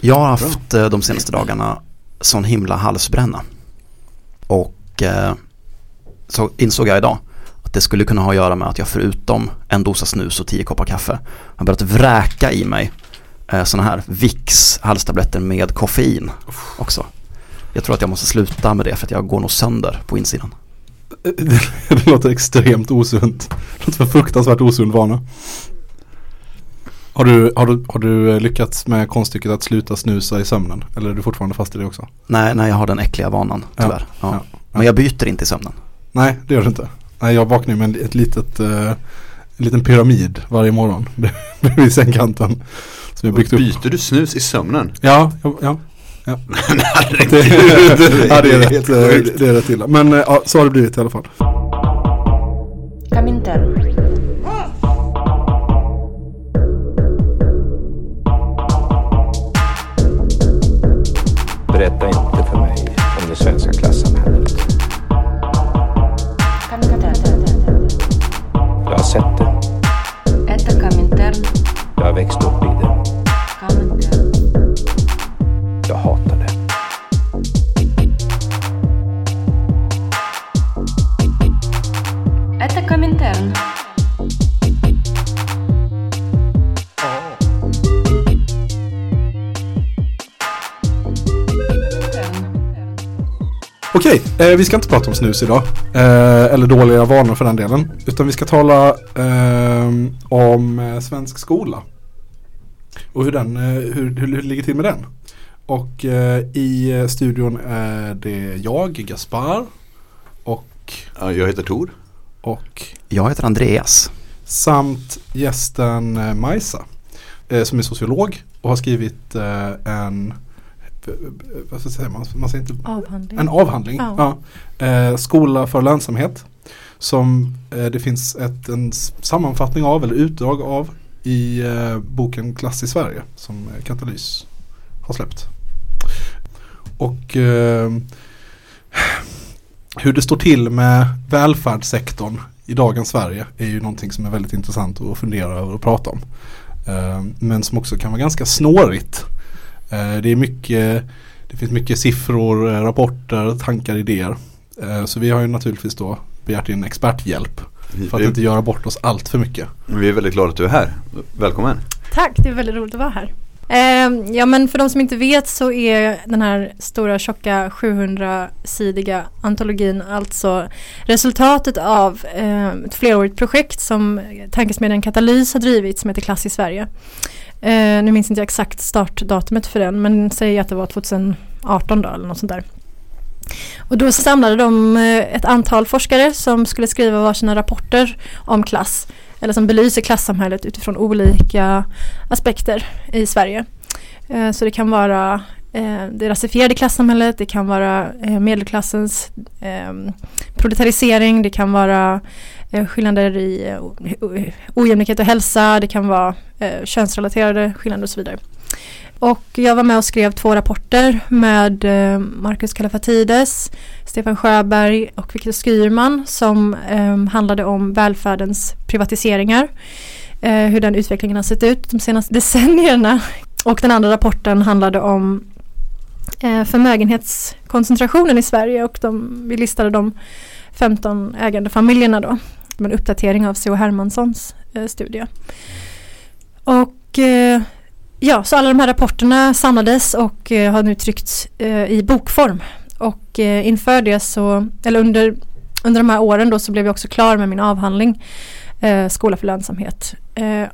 Jag har haft eh, de senaste dagarna sån himla halsbränna. Och eh, så insåg jag idag att det skulle kunna ha att göra med att jag förutom en dosa snus och tio koppar kaffe har börjat vräka i mig eh, sådana här Vicks halstabletter med koffein också. Jag tror att jag måste sluta med det för att jag går nog sönder på insidan. det låter extremt osunt. Det låter för fruktansvärt osund vana. Har du, har, du, har du lyckats med konststycket att sluta snusa i sömnen? Eller är du fortfarande fast i det också? Nej, nej jag har den äckliga vanan tyvärr. Ja, ja. Men jag byter inte i sömnen. Nej, det gör du inte. Nej, jag vaknar med ett litet, uh, en liten pyramid varje morgon bredvid sängkanten. Som jag byggt upp. Byter du snus i sömnen? Ja, ja. ja. Ja. det, ja, det är rätt, det är rätt illa. Men eh, ja, så har det blivit i alla fall. Berätta inte för mig om det svenska klassamhället. Jag har sett det. Jag har växt upp i det. Jag hatar Okej, eh, vi ska inte prata om snus idag. Eh, eller dåliga vanor för den delen. Utan vi ska tala eh, om eh, svensk skola. Och hur, den, eh, hur, hur, hur det ligger till med den. Och eh, i studion är det jag, Gaspar. Och... Ja, jag heter Tor. Och... Jag heter Andreas. Samt gästen Majsa. Eh, som är sociolog och har skrivit eh, en vad säga man? man säger inte, avhandling. En avhandling. Ja. ja. Eh, skola för lönsamhet. Som eh, det finns ett, en sammanfattning av eller utdrag av i eh, boken Klass i Sverige som eh, Katalys har släppt. Och eh, hur det står till med välfärdssektorn i dagens Sverige är ju någonting som är väldigt intressant att fundera över och prata om. Eh, men som också kan vara ganska snårigt. Eh, det är mycket det finns mycket siffror, eh, rapporter, tankar, idéer. Eh, så vi har ju naturligtvis då begärt in experthjälp för att inte göra bort oss allt för mycket. Vi är väldigt glada att du är här. Välkommen. Tack, det är väldigt roligt att vara här. Eh, ja men för de som inte vet så är den här stora tjocka 700-sidiga antologin alltså resultatet av eh, ett flerårigt projekt som Tankesmedjan Katalys har drivit som heter Klass i Sverige. Eh, nu minns inte jag exakt startdatumet för den men säg att det var 2018 då eller något sånt där. Och då samlade de eh, ett antal forskare som skulle skriva varsina rapporter om klass eller som belyser klassamhället utifrån olika aspekter i Sverige. Eh, så det kan vara eh, det rasifierade klassamhället, det kan vara eh, medelklassens eh, proletarisering, det kan vara eh, skillnader i ojämlikhet och hälsa, det kan vara könsrelaterade skillnader och så vidare. Och jag var med och skrev två rapporter med eh, Marcus Kallifatides, Stefan Sjöberg och Viktor Skyrman som eh, handlade om välfärdens privatiseringar. Eh, hur den utvecklingen har sett ut de senaste decennierna. Och den andra rapporten handlade om eh, förmögenhetskoncentrationen i Sverige och de, vi listade de 15 ägande familjerna då. En uppdatering av C.H. Hermanssons eh, studie. Och eh, Ja, så alla de här rapporterna samlades och eh, har nu tryckts eh, i bokform. Och eh, inför det så, eller under, under de här åren då så blev jag också klar med min avhandling Skola för lönsamhet.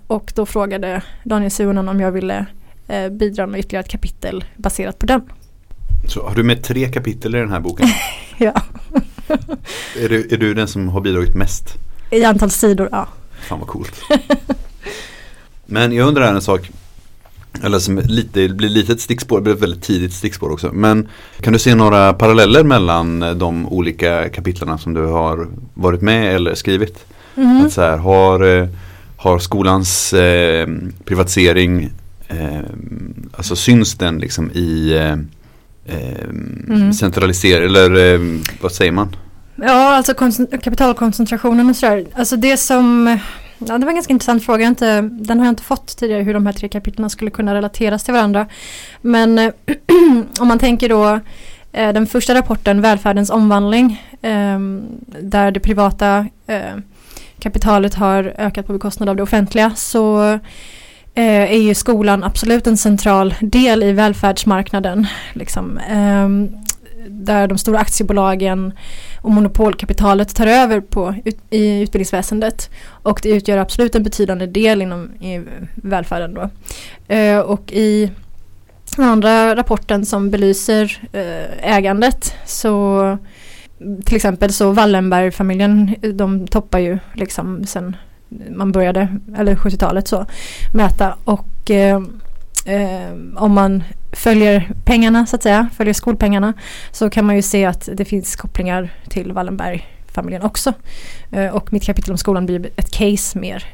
Och då frågade Daniel Suhonen om jag ville bidra med ytterligare ett kapitel baserat på den. Så har du med tre kapitel i den här boken? ja. är, du, är du den som har bidragit mest? I antal sidor, ja. Fan vad coolt. Men jag undrar en sak. Eller som lite, det blir lite ett stickspår, det blir ett väldigt tidigt stickspår också. Men kan du se några paralleller mellan de olika kapitlarna som du har varit med eller skrivit? Mm. Att så här, har, eh, har skolans eh, privatisering, eh, alltså syns den liksom i eh, eh mm. centralisering, eller eh, vad säger man? Ja, alltså kapitalkoncentrationen och sådär. Alltså det som Ja, det var en ganska intressant fråga. Jag Inte, den har jag inte fått tidigare hur de här tre kapitlen skulle kunna relateras till varandra. Men om man tänker då eh, den första rapporten, Välfärdens omvandling, ehm, där det privata eh, kapitalet har ökat på bekostnad av det offentliga, så eh, är ju skolan absolut en central del i välfärdsmarknaden. Liksom. Ehm, där de stora aktiebolagen och monopolkapitalet tar över på, ut, i utbildningsväsendet. Och det utgör absolut en betydande del inom i välfärden. Då. Eh, och i den andra rapporten som belyser eh, ägandet så till exempel så Wallenbergfamiljen de toppar ju liksom sen man började, eller 70-talet så, mäta och eh, eh, om man följer pengarna så att säga, följer skolpengarna så kan man ju se att det finns kopplingar till Wallenberg-familjen också. Eh, och mitt kapitel om skolan blir ett case mer,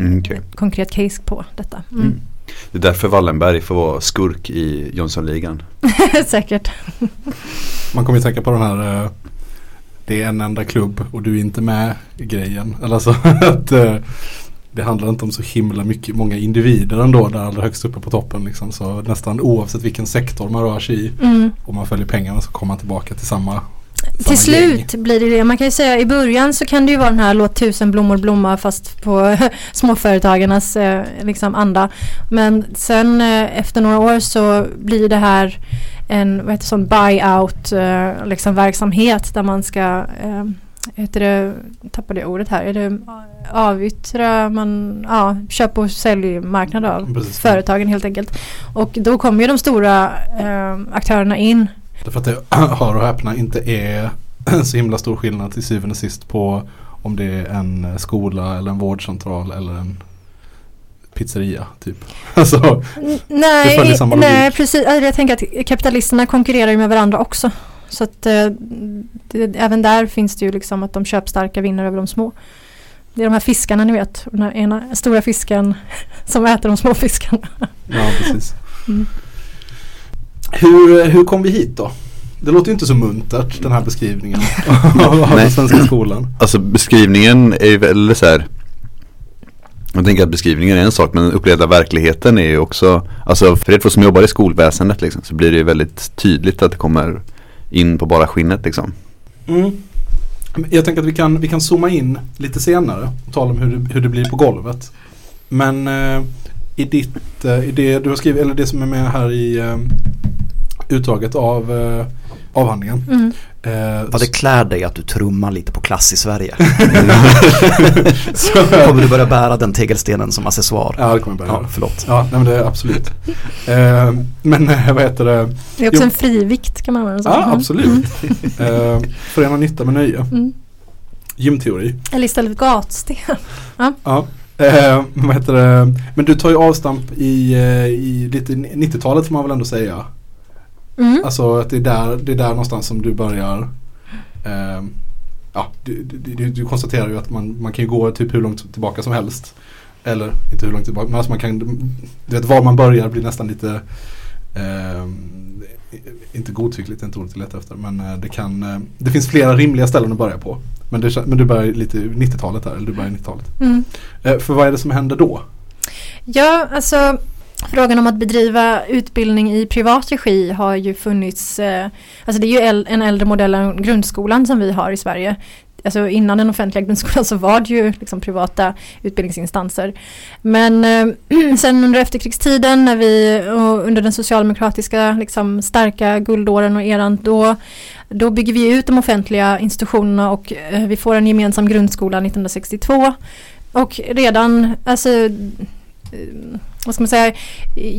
Mm, ett konkret case på detta. Mm. Mm. Det är därför Wallenberg får vara skurk i Jönssonligan. Säkert. Man kommer ju tänka på den här eh, Det är en enda klubb och du är inte med i grejen. Eller alltså att eh, det handlar inte om så himla mycket, många individer ändå där allra högst uppe på toppen. Liksom. Så nästan oavsett vilken sektor man rör sig i Mm. och man följer pengarna så kommer man tillbaka till samma Till gäng. slut blir det det. Man kan ju säga i början så kan det ju vara den här låt tusen blommor blomma fast på småföretagarnas eh, liksom anda. Men sen eh, efter några år så blir det här en vad heter det, sån buyout eh, liksom verksamhet där man ska heter det, tappade jag ordet här, är det avyttra, man, ja, köp och säljmarknad av Precis. företagen helt enkelt. Och då kommer ju de stora eh, aktörerna in Därför att det, hör och häpna, inte är så himla stor skillnad till syvende och sist på om det är en skola eller en vårdcentral eller en pizzeria typ. Alltså, Nej, nej precis. Alltså, Jag tänker att kapitalisterna konkurrerar ju med varandra också. Så att eh, det, även där finns det ju liksom att de köpstarka vinner över de små. Det är de här fiskarna ni vet. Den här ena stora fisken som äter de små fiskarna. ja precis. Mm. Hur, hur kom vi hit då? Det låter ju inte så muntert den här beskrivningen av den Nej. svenska skolan. Alltså beskrivningen är ju väldigt så här Jag tänker att beskrivningen är en sak men den upplevda verkligheten är ju också Alltså för er två som jobbar i skolväsendet liksom, så blir det ju väldigt tydligt att det kommer in på bara skinnet liksom. Mm. Jag tänker att vi kan, vi kan zooma in lite senare och tala om hur det, hur det blir på golvet. Men eh, i, ditt, eh, i det du har skrivit, eller det som är med här i eh, utdraget av eh, avhandlingen. Mm. Eh, Vad det klär dig att du trummar lite på klass i Sverige. så, Kommer du börja bära den tegelstenen som accessoar? ja, det kommer jag börja Ja, förlåt. Ja, nej, men det är absolut. Eh, men eh, vad heter det? Det är också Jo. en frivikt kan man använda. Ja, Mm. absolut. Eh, förena nytta med nöje. Mm. Gymteori. Eller istället för gatsten. Ja. Eh, vad heter det? Men du tar ju avstamp i, eh, i lite 90-talet får man väl ändå säga. Mm. Alltså att det är där, det är där någonstans som du börjar eh, Ja, du, du, du, du konstaterar ju att man, man kan ju gå typ hur långt tillbaka som helst. Eller inte hur långt tillbaka, men alltså man kan Du vet var man börjar blir nästan lite eh, Inte godtyckligt, inte ordet jag letar efter men eh, det kan eh, Det finns flera rimliga ställen att börja på. Men, det, men du börjar lite 90-talet här, eller du börjar 90-talet. Mm. Eh, för vad är det som händer då? Ja, alltså frågan om att bedriva utbildning i privat regi har ju funnits, eh, alltså det är ju en äldre modell än grundskolan som vi har i Sverige. Alltså innan den offentliga grundskolan så var det ju liksom privata utbildningsinstanser. Men eh, sen under efterkrigstiden när vi, och under den socialdemokratiska liksom starka guldåren och eran, då, då bygger vi ut de offentliga institutionerna och eh, vi får en gemensam grundskola 1962. Och redan, alltså Eh, vad ska man säga,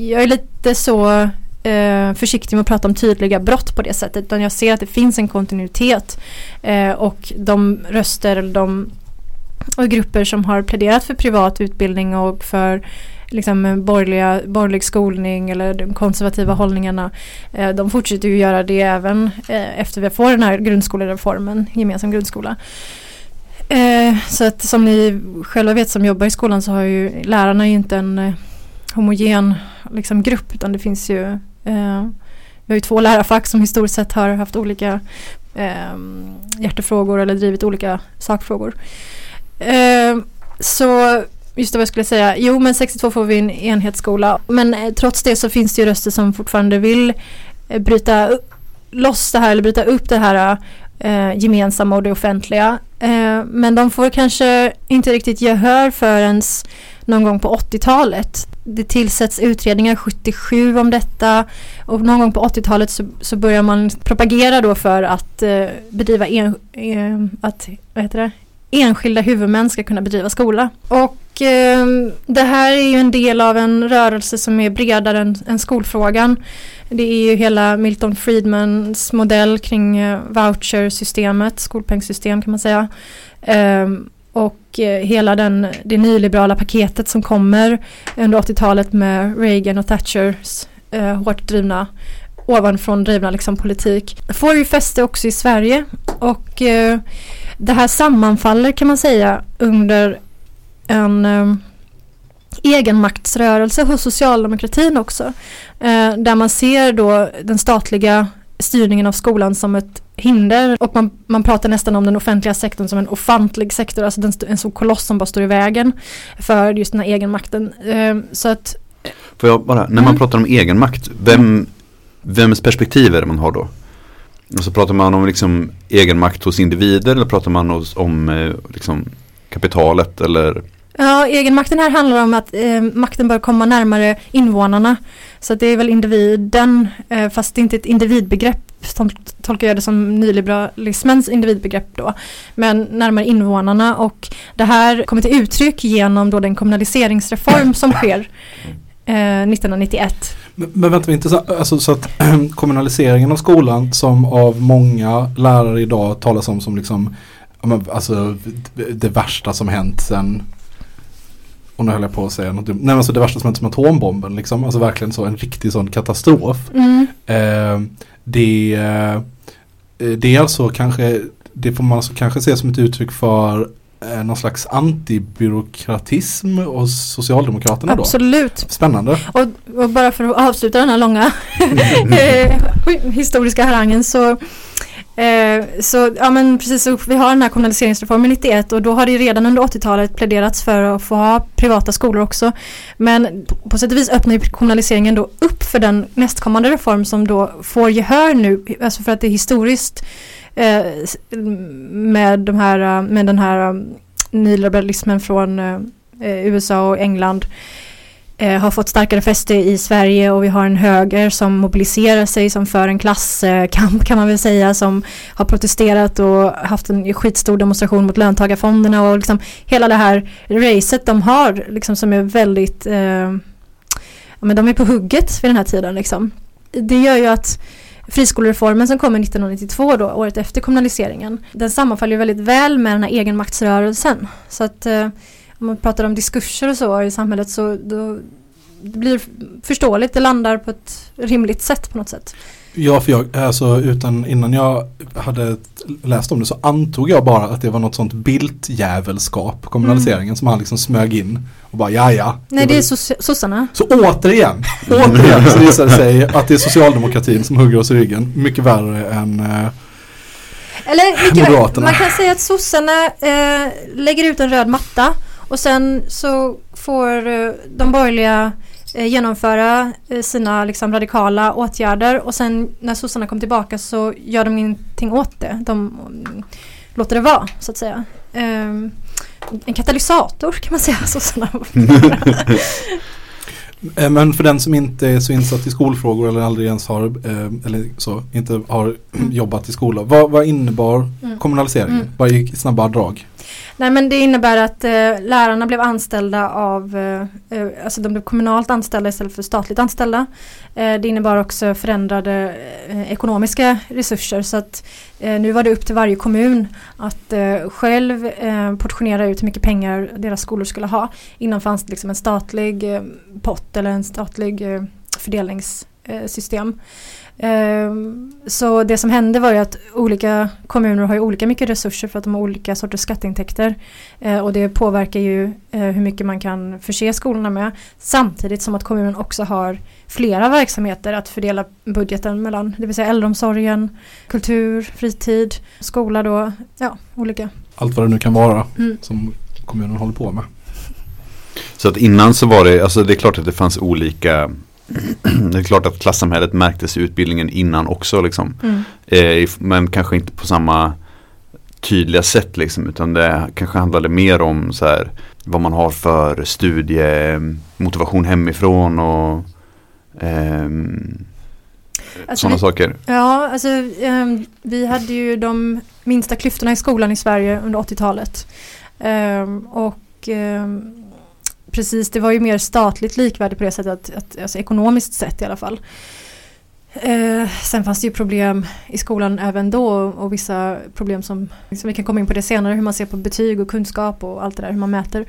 jag är lite så eh, försiktig med att prata om tydliga brott på det sättet. Utan jag ser att det finns en kontinuitet. Eh, och de röster eller de och grupper som har pläderat för privat utbildning och för liksom borgerliga, borgerlig skolning eller de konservativa hållningarna. Eh, de fortsätter ju göra det även eh, efter vi får den här grundskolereformen, gemensam grundskola. Eh, så att som ni själva vet som jobbar i skolan så har ju lärarna ju inte en eh, homogen liksom, grupp utan det finns ju eh, vi har ju två lärarfack som historiskt sett har haft olika eh, hjärtefrågor eller drivit olika sakfrågor. Eh, så just det vad jag skulle säga. Jo, men 62 får vi en enhetsskola. Men eh, trots det så finns det ju röster som fortfarande vill eh, bryta loss det här eller bryta upp det här eh, eh, gemensamma och det offentliga. Eh, men de får kanske inte riktigt gehör förrän någon gång på 80-talet. Det tillsätts utredningar 77 om detta och någon gång på 80-talet så, så börjar man propagera då för att eh, bedriva en, eh, att, vad heter det? enskilda huvudmän ska kunna bedriva skola. Och eh, det här är ju en del av en rörelse som är bredare än, än skolfrågan. Det är ju hela Milton Friedmans modell kring eh, vouchersystemet, skolpengssystem kan man säga. Um, och eh, hela den, det nyliberala paketet som kommer under 80-talet med Reagan och Thatchers eh, hårt drivna ovanifrån drivna liksom, politik får ju fäste också i Sverige och eh, det här sammanfaller kan man säga under en eh, egenmaktsrörelse hos socialdemokratin också. Eh, där man ser då den statliga styrningen av skolan som ett hinder och man, man pratar nästan om den offentliga sektorn som en ofantlig sektor, alltså den, en sån koloss som bara står i vägen för just den här egenmakten. Eh, så att Får jag bara, när man mm. pratar om egenmakt, vem, vems perspektiv är det man har då? Och så pratar man om liksom egenmakt hos individer eller pratar man om eh, liksom kapitalet eller Ja, egenmakten här handlar om att eh, makten bör komma närmare invånarna. Så det är väl individen, eh, fast det är inte ett individbegrepp som tolkar jag det som nyliberalismens individbegrepp då. Men närmare invånarna och det här kommer till uttryck genom då den kommunaliseringsreform som sker eh, 1991. Men, men vänta, intressant. Alltså, så att kommunaliseringen av skolan som av många lärare idag talas om som liksom alltså, det värsta som hänt sen och nu höll jag på att säga något dumt. Nej, alltså det värsta som hänt som atombomben liksom. Alltså verkligen så en riktig sån katastrof. Mm. Eh, det, eh, det är alltså kanske, det får man alltså kanske se som ett uttryck för eh, någon slags antibyråkratism hos Socialdemokraterna då? Absolut. Spännande. Och, och, bara för att avsluta den här långa eh, historiska harangen så Eh, så ja men precis, så vi har den här kommunaliseringsreformen 91 och då har det ju redan under 80-talet pläderats för att få ha privata skolor också. Men på, på sätt och vis öppnar ju kommunaliseringen då upp för den nästkommande reform som då får gehör nu, alltså för att det är historiskt eh, med, de här, eh, med den här eh, nyliberalismen från eh, eh, USA och England eh, har fått starkare fäste i Sverige och vi har en höger som mobiliserar sig som för en klasskamp kan man väl säga som har protesterat och haft en skitstor demonstration mot löntagarfonderna och liksom hela det här racet de har liksom som är väldigt eh, men de är på hugget vid den här tiden liksom. Det gör ju att friskolereformen som kommer 1992 då, året efter kommunaliseringen, den sammanfaller väldigt väl med den här egenmaktsrörelsen. Så att eh, om man pratar om diskurser och så i samhället så då, det blir förståeligt, det landar på ett rimligt sätt på något sätt. Ja, för jag, alltså utan innan jag hade läst om det så antog jag bara att det var något sånt bildjävelskap, kommunaliseringen, mm. som han liksom smög in och bara ja ja. Nej, det, det är sossarna. Så återigen, återigen så visar det sig att det är socialdemokratin som hugger oss i ryggen, mycket värre än eh, Eller, Moderaterna. Man kan säga att sossarna eh, lägger ut en röd matta och sen så får eh, de borgerliga eh, genomföra eh, sina liksom, radikala åtgärder och sen när sossarna kommer tillbaka så gör de ingenting åt det. De mm, låter det vara så att säga. Um, en katalysator kan man säga sossarna. Men för den som inte är så insatt i skolfrågor eller aldrig ens har, eller så, inte har jobbat i skolan. Vad, vad innebar mm. kommunaliseringen? Mm. Bara i snabba drag. Nej men det innebär att eh, lärarna blev anställda av, eh, eh, alltså de blev kommunalt anställda istället för statligt anställda. Eh, det innebar också förändrade eh, ekonomiska resurser så att eh, nu var det upp till varje kommun att eh, själv eh, portionera ut hur mycket pengar deras skolor skulle ha. Innan fanns det liksom en statlig pott eller en statlig fördelnings Ehm, så det som hände var ju att olika kommuner har ju olika mycket resurser för att de har olika sorters skatteintäkter. Ehm, och det påverkar ju eh, hur mycket man kan förse skolorna med. Samtidigt som att kommunen också har flera verksamheter att fördela budgeten mellan. Det vill säga äldreomsorgen, kultur, fritid, skola då. Ja, olika. Allt vad det nu kan vara mm. som kommunen håller på med. Så att innan så var det, alltså det är klart att det fanns olika Det är klart att klassamhället märktes i utbildningen innan också liksom. Mm. Eh, men kanske inte på samma tydliga sätt liksom. Utan det kanske handlade mer om så här vad man har för studiemotivation hemifrån och ehm, Alltså sådana vi- saker. Ja, alltså ehm, vi hade ju de minsta klyftorna i skolan i Sverige under 80-talet. Ehm, och ehm, precis, det var ju mer statligt likvärdigt på det sättet, att, att, alltså ekonomiskt sett i alla fall. Eh, sen fanns det ju problem i skolan även då och vissa problem som, som vi kan komma in på det senare, hur man ser på betyg och kunskap och allt det där, hur man mäter.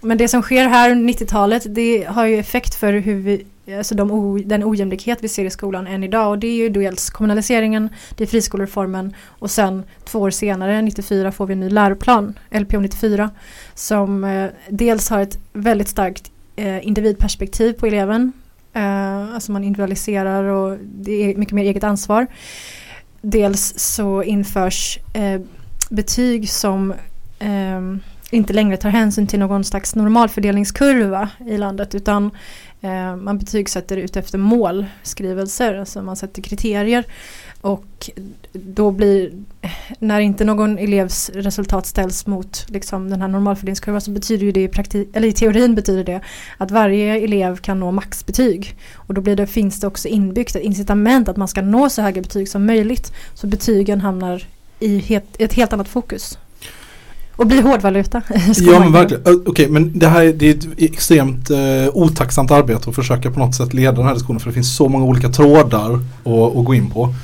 Men det som sker här under 90-talet, det har ju effekt för hur vi, alltså de den ojämlikhet vi ser i skolan än idag och det är ju dels kommunaliseringen, det är friskolereformen och sen två år senare, 94, får vi en ny läroplan, LPO 94, som eh, dels har ett väldigt starkt eh, individperspektiv på eleven, eh, alltså man individualiserar och det är mycket mer eget ansvar. Dels så införs eh, betyg som eh, inte längre tar hänsyn till någon slags normalfördelningskurva i landet utan Eh, man betygsätter ut efter målskrivelser, alltså man sätter kriterier. Och då blir, när inte någon elevs resultat ställs mot liksom, den här normalfördelningskurvan så betyder ju det i, praktik, eller i teorin betyder det att varje elev kan nå maxbetyg. Och då blir det, finns det också inbyggt ett incitament att man ska nå så höga betyg som möjligt. Så betygen hamnar i het, ett helt annat fokus. Och blir hårdvaluta. Ja men verkligen. Okej men det här är, det är ett extremt eh, otacksamt arbete att försöka på något sätt leda den här diskussionen för det finns så många olika trådar att, att gå in på.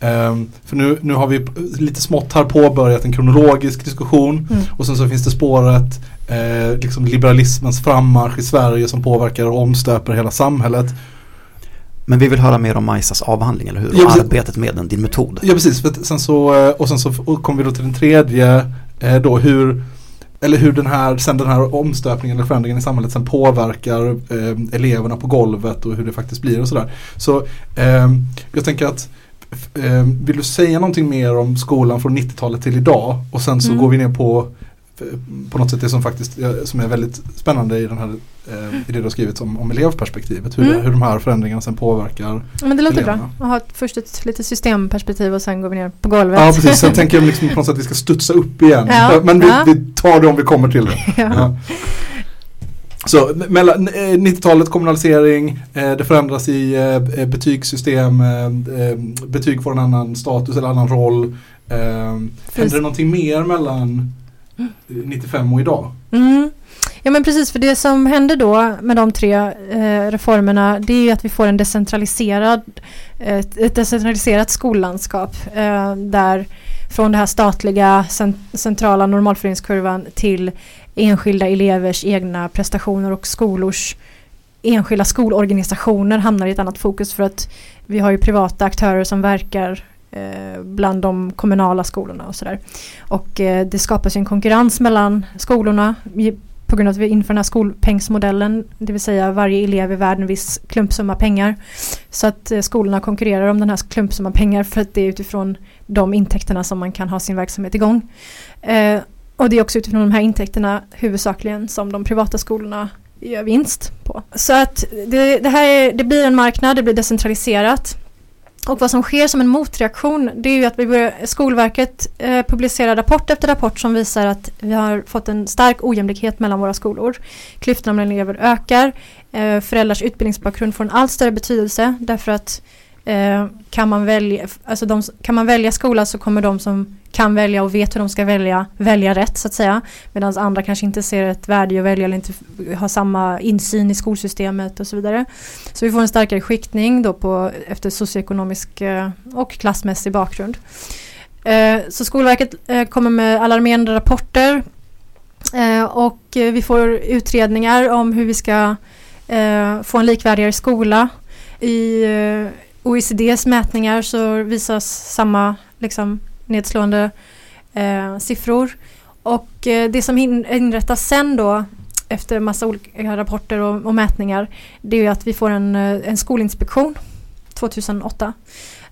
Ehm, för nu, nu har vi lite smått här påbörjat en kronologisk diskussion Mm. och sen så finns det spåret eh, liksom liberalismens frammarsch i Sverige som påverkar och omstöper hela samhället. Men vi vill höra mer om Majsas avhandling, eller hur? Ja, Och arbetet med den, din metod. Ja precis, sen så, eh, och sen så kommer vi då till den tredje då hur eller hur den här, sen den här omstöpningen eller förändringen i samhället sen påverkar eh, eleverna på golvet och hur det faktiskt blir och sådär. Så eh, jag tänker att eh, vill du säga någonting mer om skolan från 90-talet till idag och sen så Mm. går vi ner på eh, på något sätt det som faktiskt eh, som är väldigt spännande i den här eh, i det du har skrivit om, om elevperspektivet. Hur, Mm. hur de här förändringarna sen påverkar Men det låter bra. eleverna. Att ha ett, först ett lite systemperspektiv och sen går vi ner på golvet. Ja precis, sen tänker jag liksom på något sätt att vi ska studsa upp igen. Ja, Men vi, ja. vi tar det om vi kommer till det. ja. Ja. Så mellan eh, 90-talet kommunalisering, eh, det förändras i eh, betygssystem, eh, eh, betyg får en annan status eller annan roll. Eh, händer det någonting mer mellan eh, 95 och idag? Mm. Ja men precis, för det som hände då med de tre eh, reformerna det är ju att vi får en decentraliserad, ett, ett decentraliserat skollandskap eh, där från den här statliga cent- centrala normalfördelningskurvan till enskilda elevers egna prestationer och skolors enskilda skolorganisationer hamnar i ett annat fokus för att vi har ju privata aktörer som verkar eh, bland de kommunala skolorna och sådär. Och eh, det skapas ju en konkurrens mellan skolorna på grund av att vi inför den här skolpengsmodellen, det vill säga varje elev är värd en viss klumpsumma pengar. Så att eh, skolorna konkurrerar om den här klumpsumman pengar för att det är utifrån de intäkterna som man kan ha sin verksamhet igång. Eh, och det är också utifrån de här intäkterna huvudsakligen som de privata skolorna gör vinst på. Så att det, det här är, det blir en marknad, det blir decentraliserat. Och vad som sker som en motreaktion det är ju att vi börjar, Skolverket eh, publicerar rapport efter rapport som visar att vi har fått en stark ojämlikhet mellan våra skolor. Klyftorna mellan elever ökar. Eh, föräldrars utbildningsbakgrund får en allt större betydelse därför att eh, kan, man välja, alltså de, kan man välja skola så kommer de som kan välja och vet hur de ska välja, välja rätt så att säga. Medan andra kanske inte ser ett värde i att välja eller inte har samma insyn i skolsystemet och så vidare. Så vi får en starkare skiktning då på, efter socioekonomisk eh, och klassmässig bakgrund. Eh, så Skolverket eh, kommer med alarmerande rapporter och vi får utredningar om hur vi ska få en likvärdigare skola. I OECDs mätningar så visas samma liksom, nedslående eh, siffror. Och eh, det som inrättas sen då efter massa olika rapporter och, och mätningar det är att vi får en, eh, en skolinspektion 2008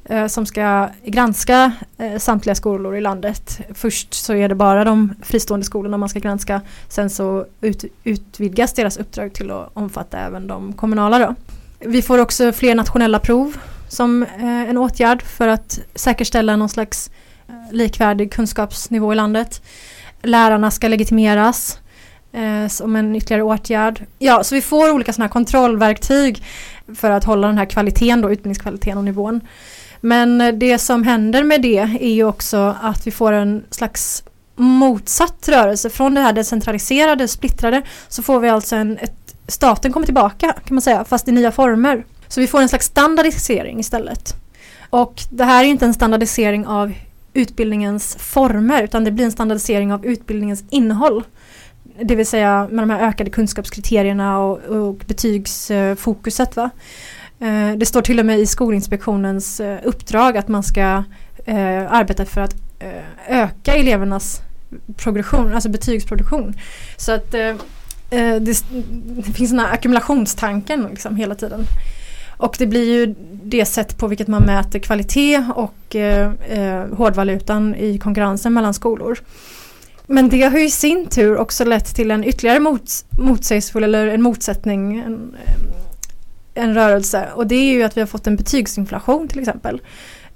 eh, som ska granska eh, samtliga skolor i landet. Först så är det bara de fristående skolorna man ska granska. Sen så ut, utvidgas deras uppdrag till att omfatta även de kommunala. Då. Vi får också fler nationella prov som eh, en åtgärd för att säkerställa någon slags eh, likvärdig kunskapsnivå i landet. Lärarna ska legitimeras eh, som en ytterligare åtgärd. Ja, så vi får olika sådana här kontrollverktyg för att hålla den här kvaliteten då, utbildningskvaliteten och nivån. Men eh, det som händer med det är ju också att vi får en slags motsatt rörelse. Från det här decentraliserade, splittrade, så får vi alltså en, ett, staten kommer tillbaka kan man säga, fast i nya former. Så vi får en slags standardisering istället. Och det här är inte en standardisering av utbildningens former utan det blir en standardisering av utbildningens innehåll. Det vill säga med de här ökade kunskapskriterierna och, och betygsfokuset. Va? Eh, det står till och med i Skolinspektionens eh, uppdrag att man ska eh, arbeta för att eh, öka elevernas progression, alltså betygsproduktion. Så att det, det finns den här ackumulationstanken liksom hela tiden. Och det blir ju det sätt på vilket man mäter kvalitet och eh, eh, hårdvalutan i konkurrensen mellan skolor. Men det har ju i sin tur också lett till en ytterligare mots motsägelsefull eller en motsättning, en, eh, en rörelse. Och det är ju att vi har fått en betygsinflation till exempel.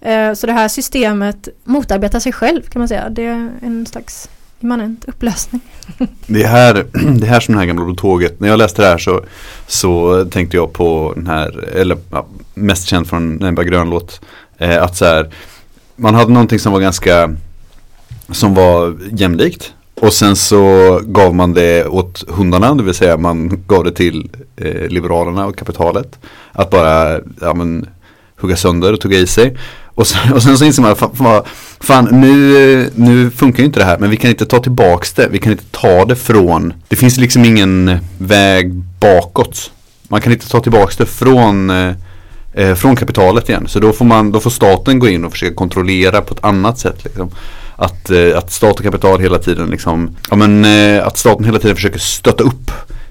Eh, så det här systemet motarbetar sig själv kan man säga. Det är en slags immanent upplösning. Det är här, det här som det här gamla tåget. När jag läste det här så, så tänkte jag på den här, eller ja, mest känd från Nebba Grönlåt. Eh, att så här, man hade någonting som var ganska, som var jämlikt. Och sen så gav man det åt hundarna, det vill säga man gav det till eh, Liberalerna och kapitalet. Att bara ja, men, hugga sönder och tugga i sig. Och sen, och sen så inser man, fan, fan nu, nu funkar ju inte det här men vi kan inte ta tillbaks det. Vi kan inte ta det från, det finns liksom ingen väg bakåt. Man kan inte ta tillbaks det från, eh, eh, från kapitalet igen. Så då får, man, då får staten gå in och försöka kontrollera på ett annat sätt. Liksom. Att, eh, att stat och kapital hela tiden liksom, ja men eh, att staten hela tiden försöker stötta upp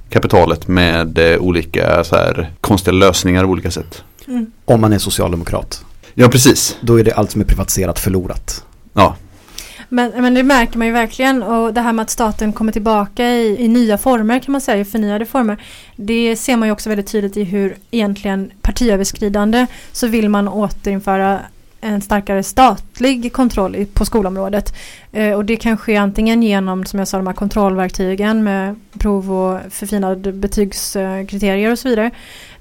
kapitalet med eh, olika så här, konstiga lösningar på olika sätt. Mm. Om man är socialdemokrat. Ja, precis. Då är det allt som är privatiserat förlorat. Ja. Men, men det märker man ju verkligen och det här med att staten kommer tillbaka i, i nya former kan man säga, i förnyade former. Det ser man ju också väldigt tydligt i hur egentligen partiöverskridande så vill man återinföra en starkare statlig kontroll på skolområdet. Eh, och det kan ske antingen genom, som jag sa, de här kontrollverktygen med prov och förfinade betygskriterier och så vidare.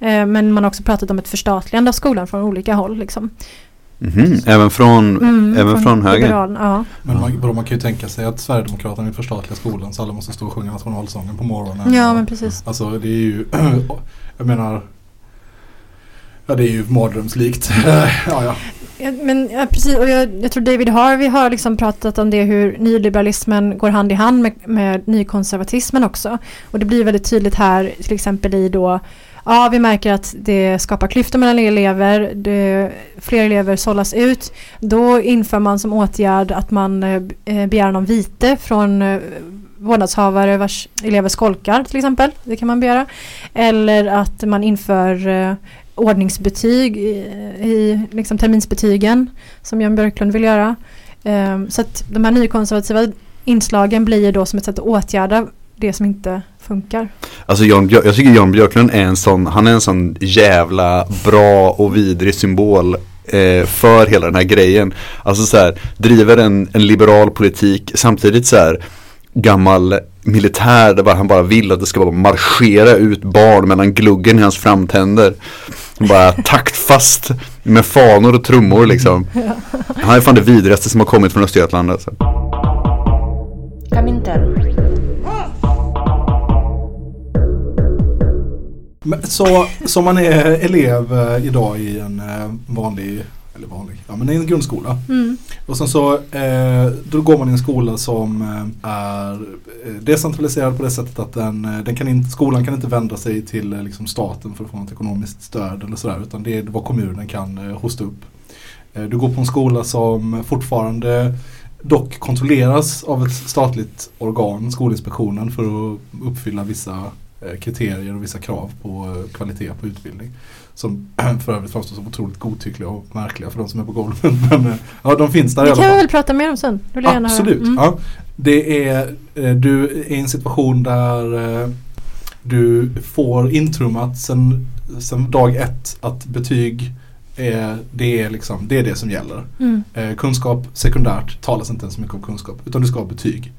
Eh, men man har också pratat om ett förstatligande av skolan från olika håll. Liksom. Mm -hmm. Även från, mm, även från, från höger? Ja. Men man, man kan ju tänka sig att Sverigedemokraterna vill förstatliga skolan så alla måste stå och sjunga nationalsången på morgonen. Ja, men precis. Alltså det är ju, jag menar, ja det är ju mardrömslikt. ja, ja. Ja, men, ja, precis, och jag, jag, tror David Harvey har liksom pratat om det hur nyliberalismen går hand i hand med, med nykonservatismen också. Och det blir väldigt tydligt här till exempel i då Ja, vi märker att det skapar klyftor mellan elever. Det, fler elever sållas ut. Då inför man som åtgärd att man eh, begär någon vite från eh, vårdnadshavare vars elever skolkar till exempel. Det kan man begära. Eller att man inför eh, ordningsbetyg i, i liksom terminsbetygen som Jan Björklund vill göra. Um, så att de här nykonservativa inslagen blir då som ett sätt att åtgärda det som inte funkar. Alltså Jan, jag tycker Jan Björklund är en sån, han är en sån jävla bra och vidrig symbol eh, för hela den här grejen. Alltså så här, driver en, en liberal politik samtidigt så här gammal militär där han bara vill att det ska bara marschera ut barn mellan gluggen i hans framtänder. Bara taktfast med fanor och trummor liksom. Han är fan det vidrigaste som har kommit från Östergötland alltså. Så som man är elev eh, idag i en eh, vanlig vanlig, ja men i en grundskola. Mm. Och sen så eh, då går man i en skola som eh, är eh, decentraliserad på det sättet att den, eh, den kan inte, skolan kan inte vända sig till liksom staten för att få något ekonomiskt stöd eller sådär utan det är vad kommunen kan eh, hosta upp. Eh, du går på en skola som fortfarande dock kontrolleras av ett statligt organ, Skolinspektionen, för att uppfylla vissa kriterier och vissa krav på kvalitet på utbildning. Som för övrigt framstår som otroligt godtyckliga och märkliga för de som är på golvet. Men eh, ja, de finns där Det kan vi väl prata mer om sen. Absolut. Mm. Ja. Det är, eh, du är i en situation där eh, du får intrummat sen, sen dag ett att betyg är det, är liksom, det är det som gäller. Mm. Eh, kunskap sekundärt talas inte ens så mycket om kunskap utan du ska ha betyg.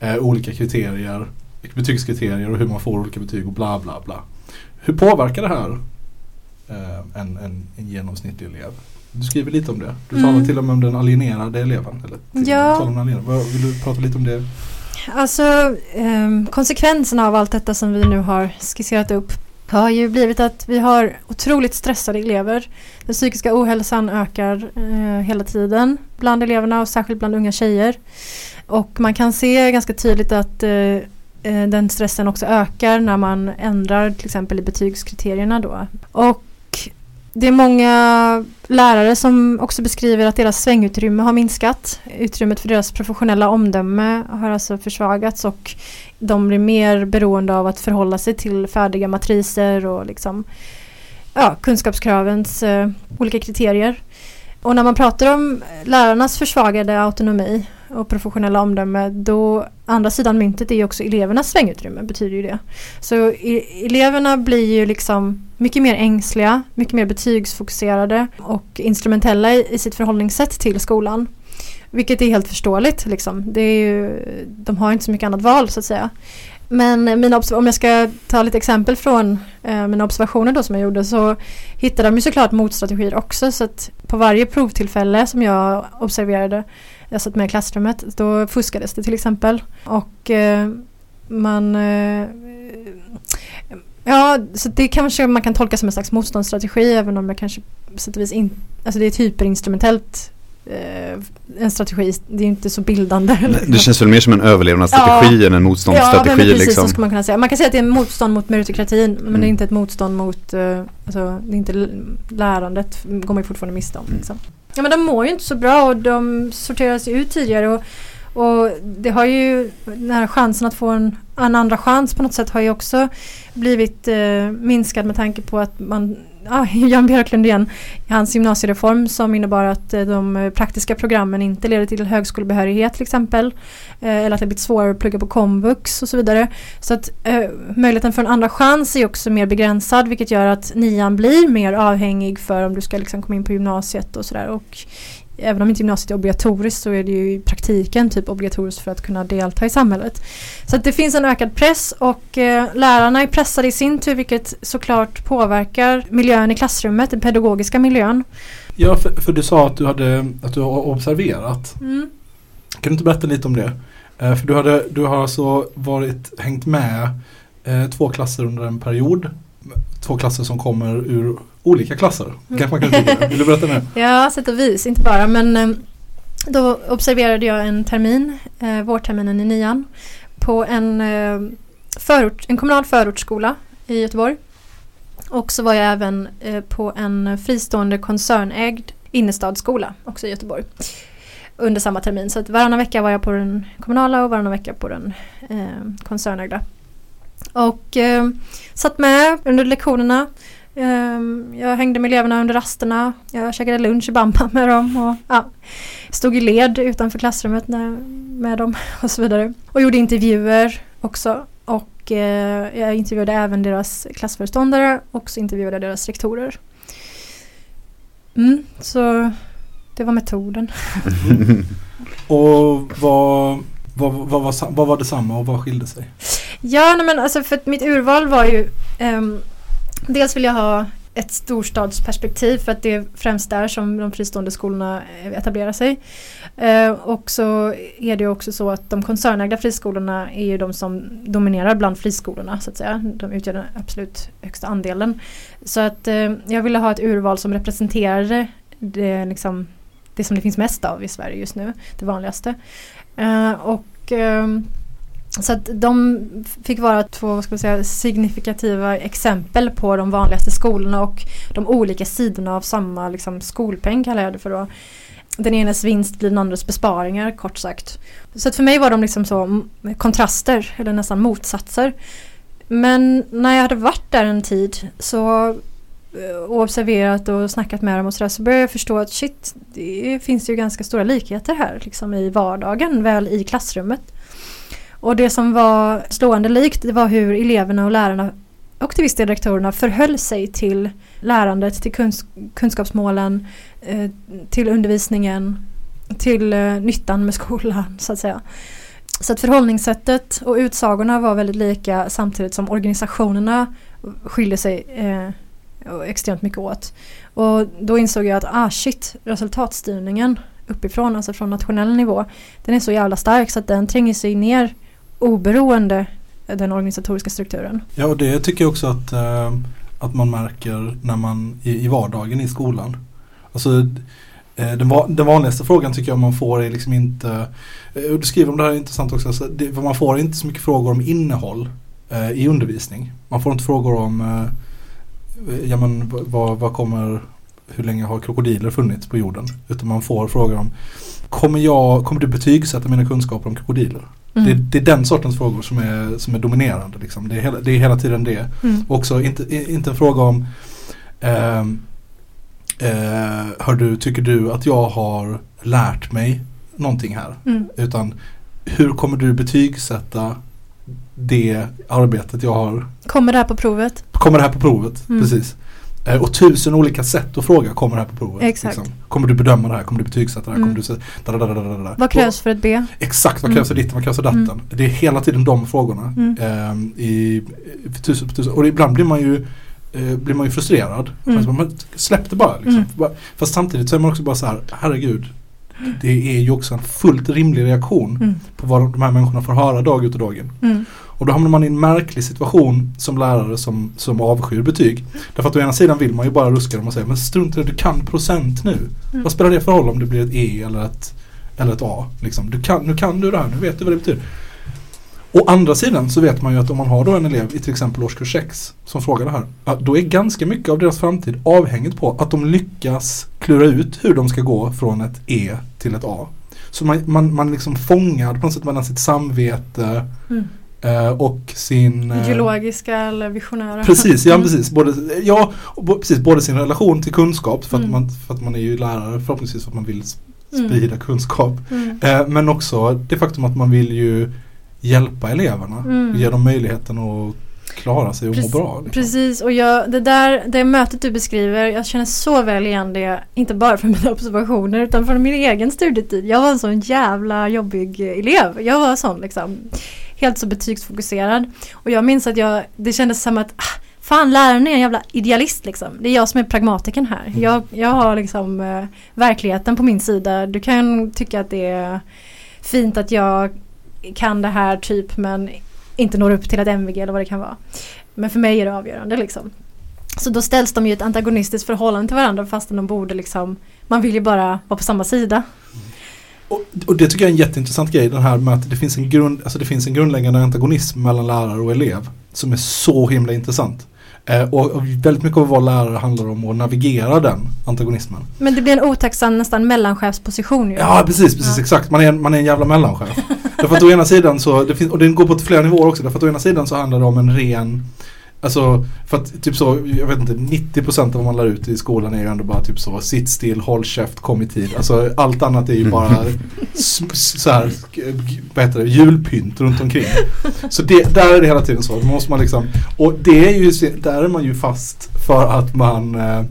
Eh, olika kriterier, betygskriterier och hur man får olika betyg och bla bla bla. Hur påverkar det här eh, en, en, en genomsnittlig elev? Du skriver lite om det. Du Mm. talar till och med om den alienerade eleven. Eller Ja. talar om alienerade. Vill du prata lite om det? Alltså ehm, konsekvenserna av allt detta som vi nu har skisserat upp har ju blivit att vi har otroligt stressade elever. Den psykiska ohälsan ökar eh, hela tiden bland eleverna och särskilt bland unga tjejer. Och man kan se ganska tydligt att eh, eh, den stressen också ökar när man ändrar till exempel i betygskriterierna då. Och det är många lärare som också beskriver att deras svängutrymme har minskat. Utrymmet för deras professionella omdöme har alltså försvagats och de blir mer beroende av att förhålla sig till färdiga matriser och liksom, ja, kunskapskravens eh, olika kriterier. Och när man pratar om lärarnas försvagade autonomi och professionella omdöme då andra sidan myntet är ju också elevernas svängutrymme betyder ju det. Så eleverna blir ju liksom mycket mer ängsliga, mycket mer betygsfokuserade och instrumentella i, i sitt förhållningssätt till skolan. Vilket är helt förståeligt. Liksom. Det är ju, de har inte så mycket annat val så att säga. Men mina om jag ska ta lite exempel från eh, mina observationer då som jag gjorde så hittade de ju såklart motstrategier också. Så att på varje provtillfälle som jag observerade, jag satt med i klassrummet, då fuskades det till exempel. Och eh, man eh, Ja, så det kanske man kan tolka som en slags motståndsstrategi även om jag kanske på sätt och vis inte, alltså det är ett hyperinstrumentellt eh, en strategi, det är inte så bildande. Det känns väl mer som en överlevnadsstrategi än en Ja, motståndsstrategi men precis liksom. så skulle man kunna säga. Man kan säga att det är motstånd mot meritokratin men Mm. det är inte ett motstånd mot, alltså det är inte lärandet går man ju fortfarande miste om. Mm. Ja men de mår ju inte så bra och de sorteras ut tidigare och, och det har ju, den här chansen att få en, en andra chans på något sätt har ju också blivit eh, minskad med tanke på att man, ja, Jan Björklund igen, hans gymnasiereform som innebar att eh, de eh, praktiska programmen inte leder till högskolebehörighet till exempel. Eh, eller att det blivit svårare att plugga på komvux och så vidare. Så att eh, möjligheten för en andra chans är också mer begränsad vilket gör att nian blir mer avhängig för om du ska liksom komma in på gymnasiet och sådär. Och även om inte gymnasiet är obligatoriskt så är det ju i praktiken typ obligatoriskt för att kunna delta i samhället. Så att det finns en ökad press och eh, lärarna är pressade i sin tur vilket såklart påverkar miljön i klassrummet, den pedagogiska miljön. Ja, för, för du sa att du, hade, att du har observerat. Mm. Kan du inte berätta lite om det? Eh, för du, hade, du har alltså varit, hängt med eh, två klasser under en period. Två klasser som kommer ur olika klasser. Kanske man kan tycka. Vill du berätta nu? Ja, sätt och vis, inte bara men eh, då observerade jag en termin, eh, vårterminen i nian, på en, eh, förort, en kommunal förortsskola i Göteborg. Och så var jag även eh, på en fristående koncernägd innerstadsskola också i Göteborg. Under samma termin. Så att varannan vecka var jag på den kommunala och varannan vecka på den eh, koncernägda. Och eh, satt med under lektionerna. Ehm, jag hängde med eleverna under rasterna. Jag käkade lunch i Bamba med dem. Och, ja, stod i led utanför klassrummet med dem och så vidare. Och gjorde intervjuer också. Och eh, jag intervjuade även deras klassföreståndare och så intervjuade jag deras rektorer. Mm, så det var metoden. Och vad, vad, vad, var, vad var detsamma och vad skilde sig? Ja, nej men alltså för att mitt urval var ju ehm, Dels vill jag ha ett storstadsperspektiv för att det är främst där som de fristående skolorna etablerar sig. Eh, och så är det också så att de koncernägda friskolorna är ju de som dominerar bland friskolorna så att säga. De utgör den absolut högsta andelen. Så att eh, jag ville ha ett urval som representerade det, liksom, det som det finns mest av i Sverige just nu, det vanligaste. Eh, och ehm, så att de fick vara två ska säga, signifikativa exempel på de vanligaste skolorna och de olika sidorna av samma liksom, skolpeng kallar jag det för då. Den enes vinst blir den andres besparingar kort sagt. Så att för mig var de liksom så kontraster eller nästan motsatser. Men när jag hade varit där en tid så och observerat och snackat med dem och sådär så började jag förstå att shit, det finns ju ganska stora likheter här liksom i vardagen, väl i klassrummet. Och det som var slående likt det var hur eleverna och lärarna och till viss del rektorerna förhöll sig till lärandet, till kunsk kunskapsmålen, eh, till undervisningen, till eh, nyttan med skolan så att säga. Så att förhållningssättet och utsagorna var väldigt lika samtidigt som organisationerna skiljer sig eh, extremt mycket åt. Och då insåg jag att ah shit, resultatstyrningen uppifrån, alltså från nationell nivå, den är så jävla stark så att den tränger sig ner oberoende den organisatoriska strukturen. Ja, och det tycker jag också att, eh, att man märker när man i, i vardagen i skolan. Alltså eh, den, va, den vanligaste frågan tycker jag man får är liksom inte, eh, och du skriver om det här är intressant också, alltså det, man får inte så mycket frågor om innehåll eh, i undervisning. Man får inte frågor om, eh, ja men vad, vad kommer, hur länge har krokodiler funnits på jorden? Utan man får frågor om, kommer, jag, kommer du betygsätta mina kunskaper om krokodiler? Mm. Det, det, är den sortens frågor som är, som är dominerande. Liksom. Det, är hela, det är hela tiden det. Mm. Också inte, inte en fråga om eh, eh, hör du, tycker du att jag har lärt mig någonting här? Mm. Utan hur kommer du betygsätta det arbetet jag har? Kommer det här på provet? Kommer det här på provet? Mm. Precis. Eh, och tusen olika sätt att fråga kommer det här på provet. Exakt. Liksom. Kommer du bedöma det här? Kommer du betygsätta det här? Mm. Kommer du da. Vad krävs för ett B? Exakt, vad Mm. krävs för ditten, vad krävs för datten? Mm. Det är hela tiden de frågorna. Mm. Ehm, i, i tusen, på tusen. Och ibland blir man ju, eh, blir man ju frustrerad. Mm. Alltså, man, släpp det bara. Liksom. Mm. Bara- Fast samtidigt så är man också bara så här, herregud. Det är ju också en fullt rimlig reaktion Mm. på vad de här människorna får höra dag ut och dag in. Och då hamnar man i en märklig situation som lärare som, som avskyr betyg. Därför att å ena sidan vill man ju bara ruska dem och säga men strunt i det, du kan procent nu. Mm. Vad spelar det för roll om det blir ett E eller ett, eller ett A? Liksom. Du kan, nu kan du det här, nu vet du vad det betyder. Å andra sidan så vet man ju att om man har då en elev i till exempel årskurs 6 som frågar det här. Då är ganska mycket av deras framtid avhängigt på att de lyckas klura ut hur de ska gå från ett E till ett A. Så man, man, man liksom fångad på något sätt mellan sitt samvete Mm. Eh, och sin... eh, Ideologiska eller visionära. Precis, ja Mm. precis. Både, ja, precis. Både sin relation till kunskap för att, Mm. man, för att man är ju lärare förhoppningsvis för att man vill Mm. sprida kunskap. Mm. Eh, men också det faktum att man vill ju hjälpa eleverna Mm. och ge dem möjligheten att klara sig och Precis- må bra. Liksom. Precis och jag, det där, det mötet du beskriver, jag känner så väl igen det, inte bara från mina observationer utan från min egen studietid. Jag var en sån jävla jobbig elev. Jag var sån liksom, helt så betygsfokuserad. Och jag minns att jag, det kändes som att ah, Fan läraren är en jävla idealist liksom. Det är jag som är pragmatikern här. Mm. Jag, jag har liksom eh, verkligheten på min sida. Du kan tycka att det är fint att jag kan det här typ men inte når upp till ett MVG eller vad det kan vara. Men för mig är det avgörande liksom. Så då ställs de ju i ett antagonistiskt förhållande till varandra fastän de borde liksom Man vill ju bara vara på samma sida. Och, och det tycker jag är en jätteintressant grej den här med att det finns en, grund, alltså det finns en grundläggande antagonism mellan lärare och elev som är så himla intressant. Eh, och, och väldigt mycket av vad lärare handlar om att navigera den antagonismen. Men det blir en otacksam nästan mellanchefsposition ju. Ja precis, precis Ja. exakt. Man är, en, man är en jävla mellanchef. därför att å ena sidan så, det finns, och den går på flera nivåer också. Därför att å ena sidan så handlar det om en ren Alltså för att typ så, jag vet inte, 90% av vad man lär ut i skolan är ju ändå bara typ så sitt still, håll käft, kom i tid. Alltså allt annat är ju bara så här, vad heter det, julpynt runt omkring. Så det, där är det hela tiden så. Då måste man liksom, och det är ju, där är man ju fast för att man eh,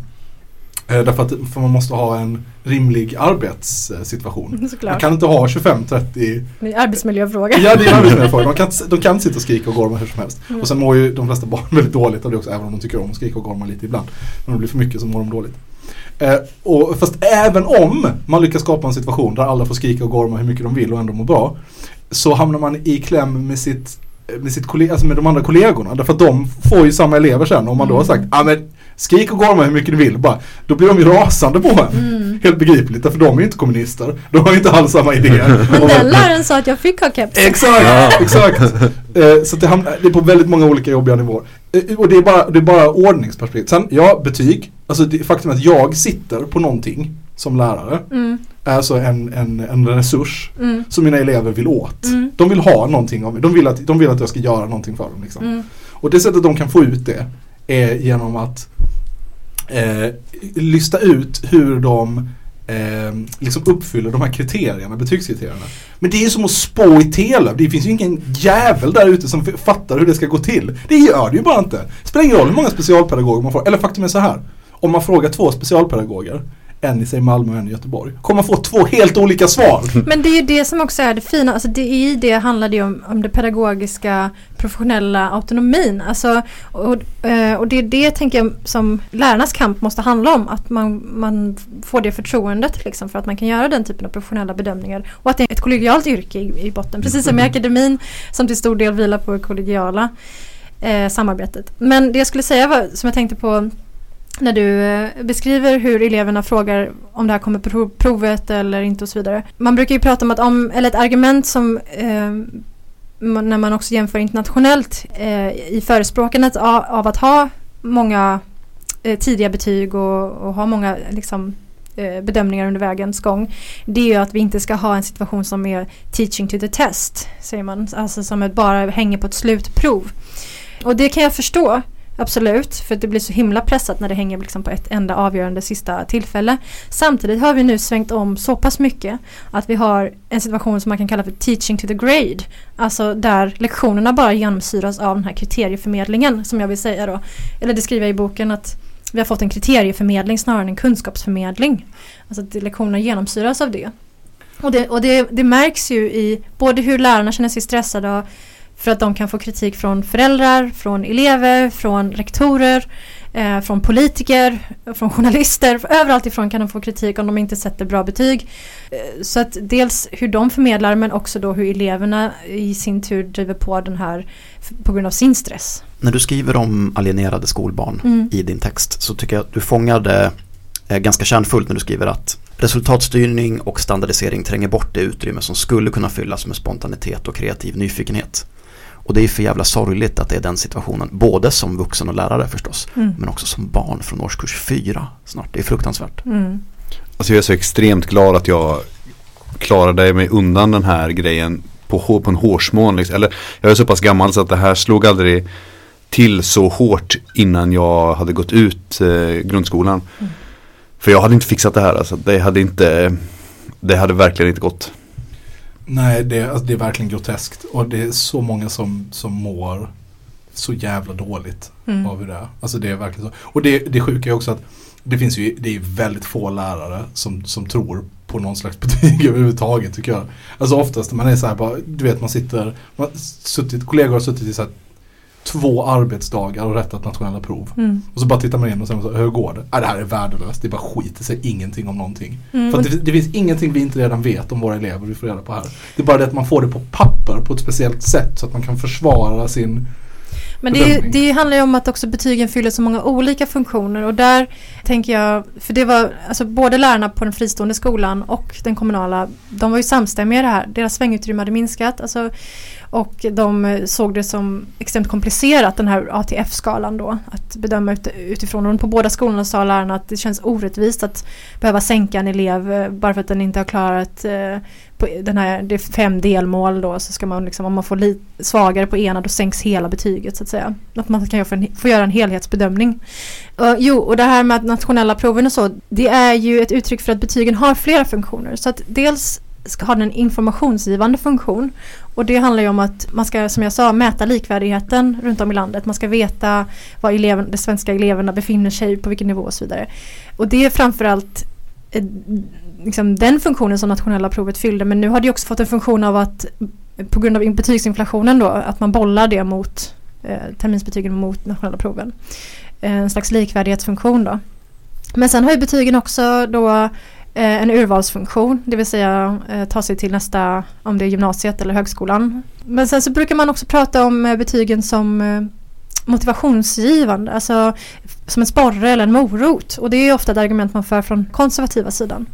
Därför att för man måste ha en rimlig arbetssituation. Man Såklart. kan inte ha 25-30 Det är en arbetsmiljöfråga. Ja det är arbetsmiljöfråga. De kan, de kan sitta och skrika och gorma hur som helst. Mm. Och sen mår ju de flesta barn väldigt dåligt av det också. Även om de tycker om att skrika och gorma lite ibland. Men om det blir för mycket så mår de dåligt. Eh, och fast även om man lyckas skapa en situation där alla får skrika och gorma hur mycket de vill och ändå må bra. Så hamnar man i kläm med sitt med, sitt kollega, alltså med de andra kollegorna. Därför att de får ju samma elever sen. Om man då har sagt ah, men skrik och gorma hur mycket du vill. Bara, då blir de ju rasande på en. Mm. Helt begripligt. Därför de är ju inte kommunister. De har ju inte alls samma idéer. Men den läraren sa att jag fick ha keps. Exakt, exakt. Eh, så det, hamnar, det är på väldigt många olika jobbiga nivåer. Eh, och det är bara, det är bara ordningsperspektiv. Sen, ja, betyg. Alltså det faktum att jag sitter på någonting som lärare Mm, är alltså en, en, en resurs mm, som mina elever vill åt. Mm. De vill ha någonting av mig. De vill, att, de vill att jag ska göra någonting för dem. Liksom. mm. Och det sättet de kan få ut det är genom att eh, lista ut hur de eh, liksom uppfyller de här kriterierna, betygskriterierna. Men det är ju som att spå i Telöv. Det finns ju ingen jävel där ute som fattar hur det ska gå till. Det gör det ju bara inte. Det spelar ingen roll hur många specialpedagoger man får. Eller faktum är så här. Om man frågar två specialpedagoger, en i säg Malmö och en i Göteborg, kommer få två helt olika svar. Men det är ju det som också är det fina, alltså det, i det handlar det ju om, om det pedagogiska professionella autonomin. Alltså, och, eh, och det är det tänker jag som lärarnas kamp måste handla om. Att man, man får det förtroendet liksom, för att man kan göra den typen av professionella bedömningar. Och att det är ett kollegialt yrke i, i botten. Precis som i akademin som till stor del vilar på det kollegiala eh, samarbetet. Men det jag skulle säga var, som jag tänkte på när du eh, beskriver hur eleverna frågar om det här kommer på provet eller inte och så vidare. Man brukar ju prata om att om, eller ett argument som eh, när man också jämför internationellt eh, i förespråkandet av, av att ha många eh, tidiga betyg och, och ha många liksom, eh, bedömningar under vägens gång. Det är ju att vi inte ska ha en situation som är teaching to the test, säger man. Alltså som bara hänger på ett slutprov. Och det kan jag förstå. Absolut, för det blir så himla pressat när det hänger liksom på ett enda avgörande sista tillfälle. Samtidigt har vi nu svängt om så pass mycket att vi har en situation som man kan kalla för teaching to the grade. Alltså där lektionerna bara genomsyras av den här kriterieförmedlingen som jag vill säga då. Eller det skriver jag i boken att vi har fått en kriterieförmedling snarare än en kunskapsförmedling. Alltså att lektionerna genomsyras av det. Och, det, och det, det märks ju i både hur lärarna känner sig stressade och för att de kan få kritik från föräldrar, från elever, från rektorer, eh, från politiker, från journalister. Överallt ifrån kan de få kritik om de inte sätter bra betyg. Eh, så att dels hur de förmedlar men också då hur eleverna i sin tur driver på den här på grund av sin stress. När du skriver om alienerade skolbarn Mm. i din text så tycker jag att du fångar det eh, ganska kärnfullt när du skriver att resultatstyrning och standardisering tränger bort det utrymme som skulle kunna fyllas med spontanitet och kreativ nyfikenhet. Och det är för jävla sorgligt att det är den situationen, både som vuxen och lärare förstås, Mm. men också som barn från årskurs fyra snart. Det är fruktansvärt. Mm. Alltså jag är så extremt glad att jag klarade mig undan den här grejen på, på en hårsmån. Liksom. Eller jag är så pass gammal så att det här slog aldrig till så hårt innan jag hade gått ut eh, grundskolan. Mm. För jag hade inte fixat det här. Alltså. Det hade inte Det hade verkligen inte gått. Nej, det, alltså, det är verkligen groteskt. Och det är så många som, som mår så jävla dåligt Mm. av det. Alltså det är verkligen så. Och det, det sjuka är också att det finns ju, det är väldigt få lärare som, som tror på någon slags betyg överhuvudtaget tycker jag. Alltså oftast när man är så här bara, du vet man sitter, man, suttit, kollegor har suttit i så här två arbetsdagar och rättat nationella prov. Mm. Och så bara tittar man in och sen så, hur går det? Ah, det här är värdelöst, det bara skit, det säger ingenting om någonting. Mm. För det, det finns ingenting vi inte redan vet om våra elever vi får reda på här. Det är bara det att man får det på papper på ett speciellt sätt så att man kan försvara sin Men det, det handlar ju om att också betygen fyller så många olika funktioner och där tänker jag, för det var alltså både lärarna på den fristående skolan och den kommunala, de var ju samstämmiga i det här. Deras svängutrymme hade minskat alltså, och de eh, såg det som extremt komplicerat den här ATF-skalan då att bedöma ut, utifrån. Och på båda skolorna sa lärarna att det känns orättvist att behöva sänka en elev eh, bara för att den inte har klarat eh, på den här, det är fem delmål då så ska man liksom, om man får li, svagare på ena då sänks hela betyget så att säga. Att man kan få, en, få göra en helhetsbedömning. Uh, jo, och det här med att nationella proven och så, det är ju ett uttryck för att betygen har flera funktioner. Så att dels ska ha den en informationsgivande funktion och det handlar ju om att man ska, som jag sa, mäta likvärdigheten runt om i landet. Man ska veta var eleven, de svenska eleverna befinner sig, på vilken nivå och så vidare. Och det är framförallt eh, liksom den funktionen som nationella provet fyllde men nu har det också fått en funktion av att på grund av betygsinflationen då att man bollar det mot eh, terminsbetygen mot nationella proven. Eh, en slags likvärdighetsfunktion då. Men sen har ju betygen också då eh, en urvalsfunktion, det vill säga eh, ta sig till nästa, om det är gymnasiet eller högskolan. Men sen så brukar man också prata om eh, betygen som eh, motivationsgivande, alltså som en sporre eller en morot. Och det är ofta ett argument man för från konservativa sidan.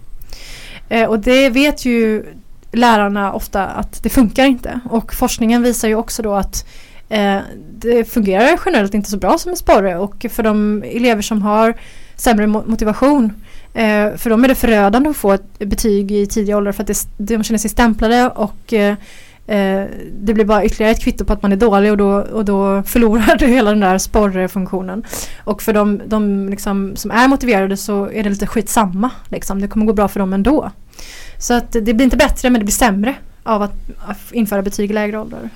Eh, och det vet ju lärarna ofta att det funkar inte. Och forskningen visar ju också då att eh, det fungerar generellt inte så bra som en sporre. Och för de elever som har sämre motivation eh, för dem är det förödande att få ett betyg i tidig ålder för att det, de känner sig stämplade och eh, Eh, det blir bara ytterligare ett kvitto på att man är dålig och då, och då förlorar du hela den där sporrfunktionen. Och för de, de liksom, som är motiverade så är det lite skitsamma. Liksom. Det kommer gå bra för dem ändå. Så att det blir inte bättre men det blir sämre av att, att införa betyg i lägre åldrar.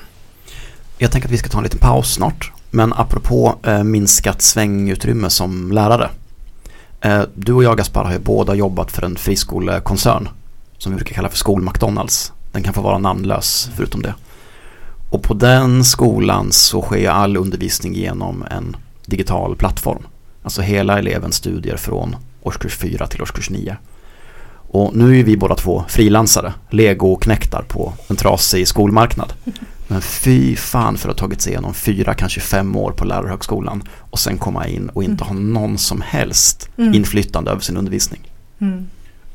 Jag tänker att vi ska ta en liten paus snart. Men apropå eh, minskat svängutrymme som lärare. Eh, du och jag Gaspar har ju båda jobbat för en friskolekoncern som vi brukar kalla för skol-McDonalds. Den kan få vara namnlös förutom det. Och på den skolan så sker all undervisning genom en digital plattform. Alltså hela elevens studier från årskurs 4 till årskurs 9. Och nu är vi båda två frilansare, legoknäktar på en trasig skolmarknad. Men fy fan för att ha tagit sig igenom fyra, kanske fem år på lärarhögskolan och sen komma in och inte ha någon som helst Mm. inflytande över sin undervisning. Mm.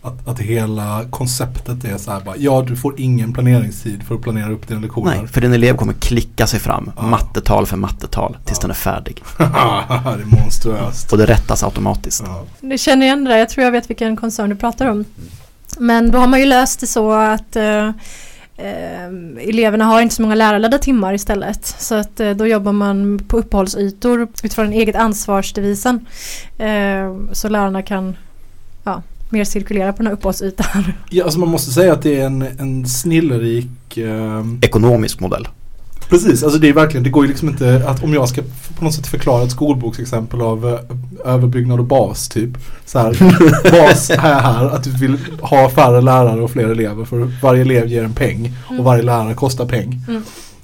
Att, att hela konceptet är så här bara, ja du får ingen planeringstid för att planera upp dina lektioner. Nej, för din elev kommer klicka sig fram, Ja. mattetal för mattetal, tills Ja. den är färdig. det är monstruöst. Och det rättas automatiskt. Ja. Du känner igen det där, jag tror jag vet vilken koncern du pratar om. Men då har man ju löst det så att eh, eh, eleverna har inte så många lärarledda timmar istället. Så att eh, då jobbar man på uppehållsytor utifrån eget ansvarsdevisen. Eh, så lärarna kan ja, mer cirkulera på den här uppehållsytan. Ja, alltså man måste säga att det är en, en snillerik ehm, Ekonomisk modell. Precis, alltså det är verkligen, det går ju liksom inte att om jag ska på något sätt förklara ett skolboksexempel av eh, överbyggnad och bas typ. Så här, bas är här att du vill ha färre lärare och fler elever för varje elev ger en peng och varje lärare kostar peng. Mm.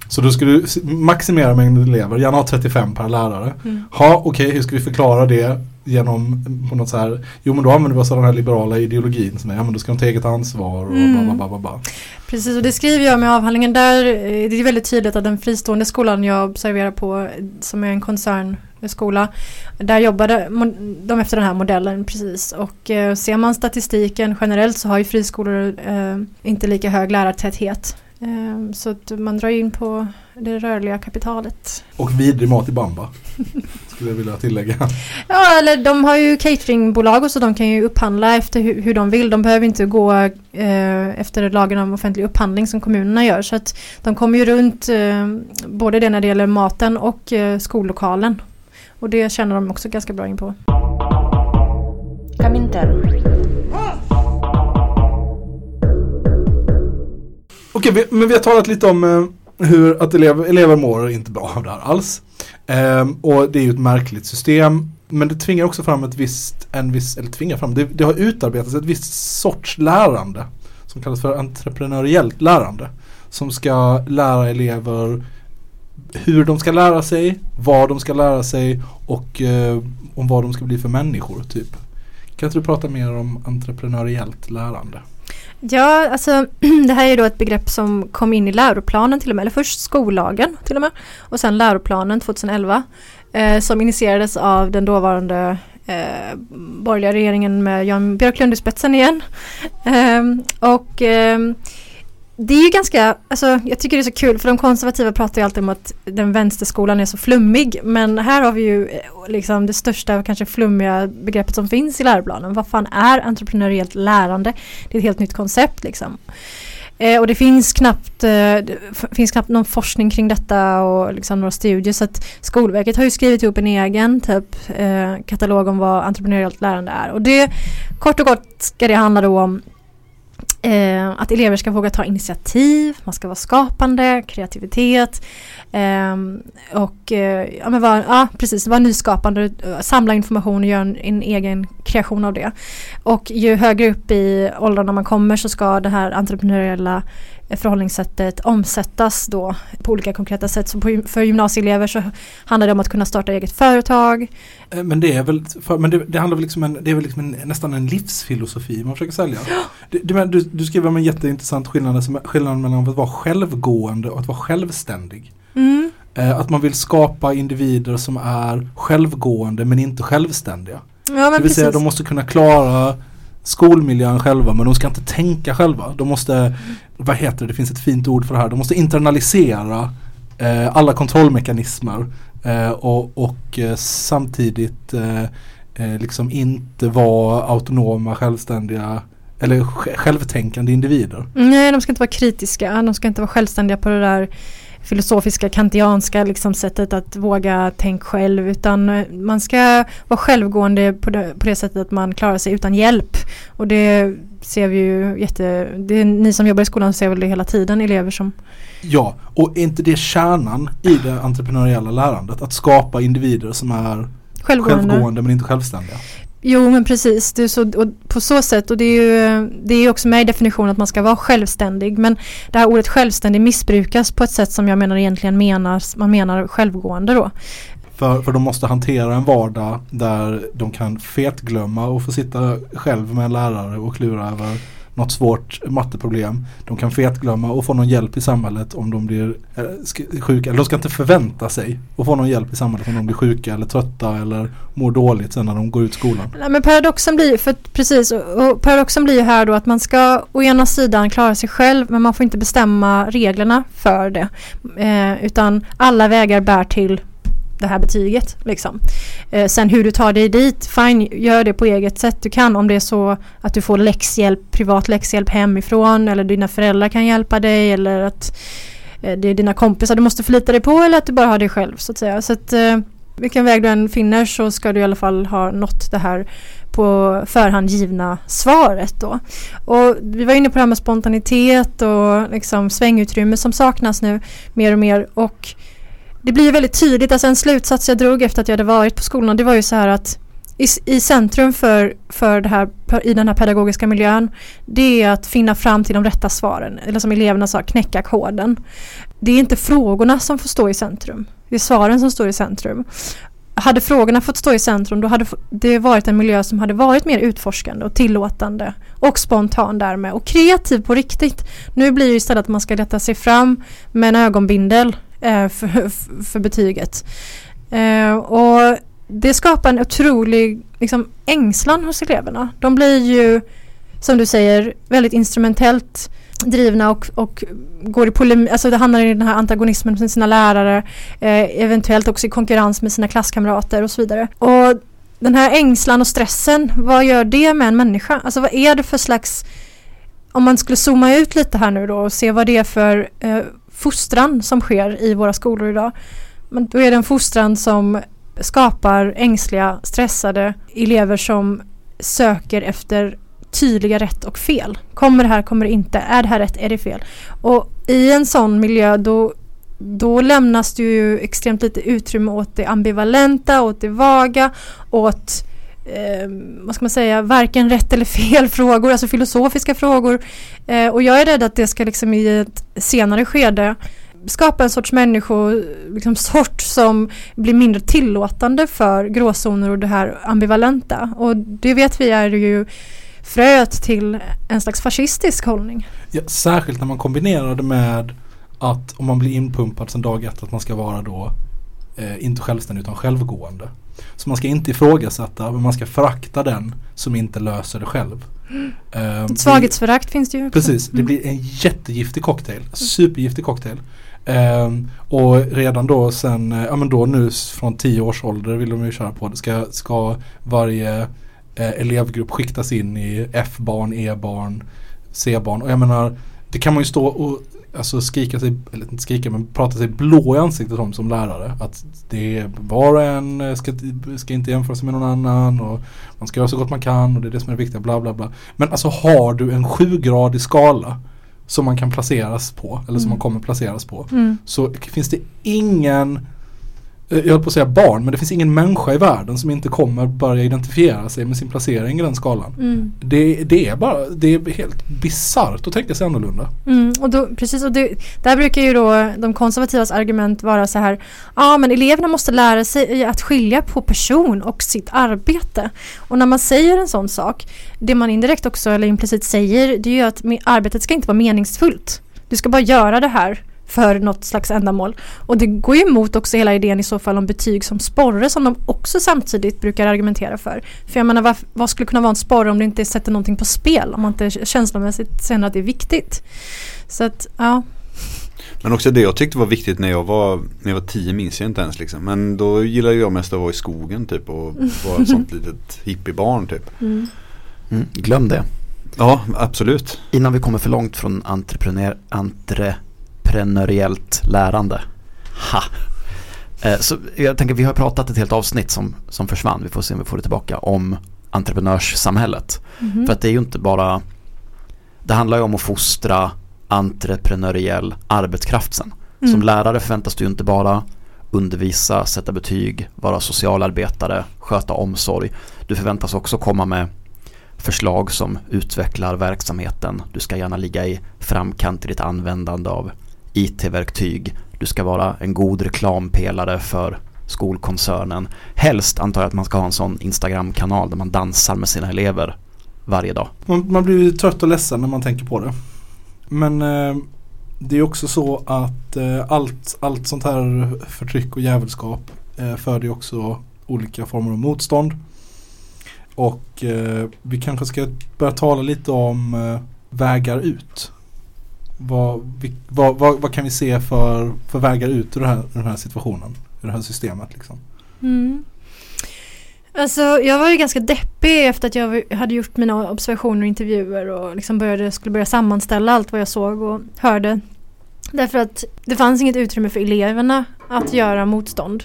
Så då ska du maximera mängden elever, gärna ha 35 per lärare. Mm. Ha, okej, hur ska vi förklara det genom på något så här, jo men då använder vi oss av den här liberala ideologin som är, ja men då ska de ta eget ansvar och Mm. bla bla bla bla. Precis, och det skriver jag med avhandlingen där. eh, Det är väldigt tydligt att den fristående skolan jag observerar på, som är en koncernskola, där jobbade de efter den här modellen precis. Och eh, ser man statistiken generellt så har ju friskolor eh, inte lika hög lärartäthet. Eh, så att man drar in på det rörliga kapitalet. Och vidrig mat i bamba. Skulle jag vilja tillägga. Ja, eller de har ju cateringbolag och så de kan ju upphandla efter hur, hur de vill. De behöver inte gå eh, efter lagen om offentlig upphandling som kommunerna gör. Så att de kommer ju runt eh, både det när det gäller maten och eh, skollokalen. Och det känner de också ganska bra in på. Comintern. Okej, okay, men vi har talat lite om eh, hur att elever, elever mår inte bra av det här alls. Ehm, och det är ju ett märkligt system. Men det tvingar också fram ett visst, en viss, eller tvingar fram, det, det har utarbetats ett visst sorts lärande. Som kallas för entreprenöriellt lärande. Som ska lära elever hur de ska lära sig, vad de ska lära sig och eh, om vad de ska bli för människor typ. Kan inte du prata mer om entreprenöriellt lärande? Ja, alltså det här är då ett begrepp som kom in i läroplanen till och med, eller först skollagen till och med, och sen läroplanen 2011 eh, som initierades av den dåvarande eh, borgerliga regeringen med Jan Björklund i spetsen igen. Eh, och ehm, det är ju ganska, alltså jag tycker det är så kul för de konservativa pratar ju alltid om att den vänsterskolan är så flummig men här har vi ju eh, liksom det största och kanske flummiga begreppet som finns i läroplanen. Vad fan är entreprenöriellt lärande? Det är ett helt nytt koncept liksom. Eh, och det finns knappt, eh, det finns knappt någon forskning kring detta och liksom några studier så att Skolverket har ju skrivit ihop en egen typ eh, katalog om vad entreprenöriellt lärande är. Och det kort och gott ska det handla då om Eh, att elever ska våga ta initiativ, man ska vara skapande, kreativitet eh, och eh, ja, men vara, ja, precis, vara nyskapande, samla information och göra en, en egen kreation av det. Och ju högre upp i åldrarna man kommer så ska det här entreprenöriella förhållningssättet omsättas då på olika konkreta sätt. Så för gymnasieelever så handlar det om att kunna starta eget företag. Eh, Men det är väl, men det, det handlar väl liksom en, det är väl liksom en, nästan en livsfilosofi man försöker sälja. Men du, du skriver om en jätteintressant skillnad, som- skillnad mellan att vara självgående och att vara självständig. Mm. Eh, att man vill skapa individer som är självgående men inte självständiga. Ja, men det vill precis. säga de måste kunna klara skolmiljön själva men de ska inte tänka själva. De måste, vad heter det, det finns ett fint ord för det här, de måste internalisera eh, alla kontrollmekanismer eh, och, och eh, samtidigt eh, eh liksom inte vara autonoma, självständiga eller sj- självtänkande individer. Nej, de ska inte vara kritiska. De ska inte vara självständiga på det där filosofiska kantianska liksom sättet att våga tänk själv utan eh, man ska vara självgående på det, på det sättet att man klarar sig utan hjälp. Och det ser vi ju jätte, det är, ni som jobbar i skolan ser väl det hela tiden, elever som Ja, och är inte det kärnan i det entreprenöriella lärandet? Att skapa individer som är självgående. självgående men inte självständiga. Jo men precis, det är så, och på så sätt och det är ju det är också med i definitionen att man ska vara självständig men det här ordet självständig missbrukas på ett sätt som jag menar egentligen menar, man menar självgående då. För, för de måste hantera en vardag där de kan fetglömma och få sitta själv med en lärare och klura över något svårt matteproblem. De kan fetglömma och få någon hjälp i samhället om de blir eh, sjuka. Eller de ska inte förvänta sig att få någon hjälp i samhället om de blir sjuka eller trötta eller mår dåligt sen när de går ut skolan. Nej, men paradoxen blir, för precis, och paradoxen blir ju här då att man ska å ena sidan klara sig själv men man får inte bestämma reglerna för det. Eh, utan alla vägar bär till det här betyget. Liksom. Eh, sen hur du tar dig dit, fine, gör det på eget sätt du kan. Om det är så att du får läxhjälp, privat läxhjälp hemifrån eller dina föräldrar kan hjälpa dig eller att eh, det är dina kompisar du måste förlita dig på eller att du bara har dig själv så att säga. Så att, eh, vilken väg du än finner så ska du i alla fall ha nått det här på förhand givna svaret då. Och vi var inne på det här med spontanitet och liksom svängutrymme som saknas nu mer och mer och det blir ju väldigt tydligt, alltså en slutsats jag drog efter att jag hade varit på skolan det var ju så här att i, i centrum för, för det här, i den här pedagogiska miljön det är att finna fram till de rätta svaren, eller som eleverna sa, knäcka koden. Det är inte frågorna som får stå i centrum, det är svaren som står i centrum. Hade frågorna fått stå i centrum då hade det varit en miljö som hade varit mer utforskande och tillåtande och spontan därmed och kreativ på riktigt. Nu blir det istället att man ska leta sig fram med en ögonbindel Eh, för, för betyget. Eh, och det skapar en otrolig liksom, ängslan hos eleverna. De blir ju, som du säger, väldigt instrumentellt drivna och, och går i polemik, alltså det handlar i den här antagonismen med sina lärare, eh, eventuellt också i konkurrens med sina klasskamrater och så vidare. Och den här ängslan och stressen, vad gör det med en människa? Alltså vad är det för slags, om man skulle zooma ut lite här nu då och se vad det är för eh, fostran som sker i våra skolor idag. Men då är det en fostran som skapar ängsliga, stressade elever som söker efter tydliga rätt och fel. Kommer det här, kommer det inte? Är det här rätt, är det fel? Och i en sån miljö då, då lämnas det ju extremt lite utrymme åt det ambivalenta, åt det vaga, åt eh, vad ska man säga, varken rätt eller fel frågor, alltså filosofiska frågor. Eh, och jag är rädd att det ska liksom i ett senare skede skapa en sorts människosort liksom sort som blir mindre tillåtande för gråzoner och det här ambivalenta. Och det vet vi är ju fröet till en slags fascistisk hållning. Ja, särskilt när man kombinerar det med att om man blir inpumpad sedan dag ett att man ska vara då eh, inte självständig utan självgående. Så man ska inte ifrågasätta men man ska förakta den som inte löser det själv. Eh, Ett svaghetsförakt finns det ju. också. Precis, det Mm. blir en jättegiftig cocktail. Supergiftig cocktail. Ehm, och redan då sen, eh, ja men då nu från 10 års ålder vill de ju köra på det. Ska, ska varje eh, elevgrupp skiktas in i F-barn, E-barn, C-barn. Och jag menar, det kan man ju stå och alltså skrika sig, eller inte skrika men prata sig blå i ansiktet om som lärare. Att det är var och en ska, ska inte jämföra sig med någon annan och man ska göra så gott man kan och det är det som är det viktiga, bla bla bla. Men alltså har du en sjugradig skala som man kan placeras på, eller som Mm. man kommer placeras på. Mm. Så finns det ingen, jag höll på att säga barn, men det finns ingen människa i världen som inte kommer börja identifiera sig med sin placering i den skalan. Mm. Det, det är bara, det är helt bisarrt att tänka sig annorlunda. Mm, och då, precis, och det, där brukar ju då de konservativas argument vara så här Ja men eleverna måste lära sig att skilja på person och sitt arbete. Och när man säger en sån sak Det man indirekt också eller implicit säger det är ju att arbetet ska inte vara meningsfullt. Du ska bara göra det här för något slags ändamål. Och det går ju emot också hela idén i så fall om betyg som sporre som de också samtidigt brukar argumentera för. För jag menar vad, vad skulle kunna vara en sporre om du inte sätter någonting på spel? Om man inte känslomässigt känner att det är viktigt. Så att ja. Men också det jag tyckte var viktigt när jag var, när jag var tio minns jag inte ens liksom. Men då gillade jag mest att vara i skogen typ och vara ett sånt litet hippiebarn typ. Mm, glöm det. Ja, absolut. Innan vi kommer för långt från entreprenör, entreprenöriellt lärande. Ha. Eh, Så jag tänker vi har pratat ett helt avsnitt som, som försvann, vi får se om vi får det tillbaka, om entreprenörssamhället. Mhm. För att det är ju inte bara, det handlar ju om att fostra entreprenöriell arbetskraft sen. Som Mm. lärare förväntas du ju inte bara undervisa, sätta betyg, vara socialarbetare, sköta omsorg. Du förväntas också komma med förslag som utvecklar verksamheten. Du ska gärna ligga i framkant i ditt användande av IT-verktyg. Du ska vara en god reklampelare för skolkoncernen. Helst antar jag att man ska ha en sån Instagram-kanal där man dansar med sina elever varje dag. Man, man blir ju trött och ledsen när man tänker på det. Men eh, det är också så att eh, allt, allt sånt här förtryck och jävelskap eh, föder ju också olika former av motstånd. Och eh, vi kanske ska börja tala lite om eh, vägar ut. Vad, vad, vad, vad kan vi se för, för vägar ut ur, det här, ur den här situationen? Ur det här systemet liksom. Mm. Alltså jag var ju ganska deppig efter att jag hade gjort mina observationer och intervjuer och liksom började, skulle börja sammanställa allt vad jag såg och hörde. Därför att det fanns inget utrymme för eleverna att göra motstånd.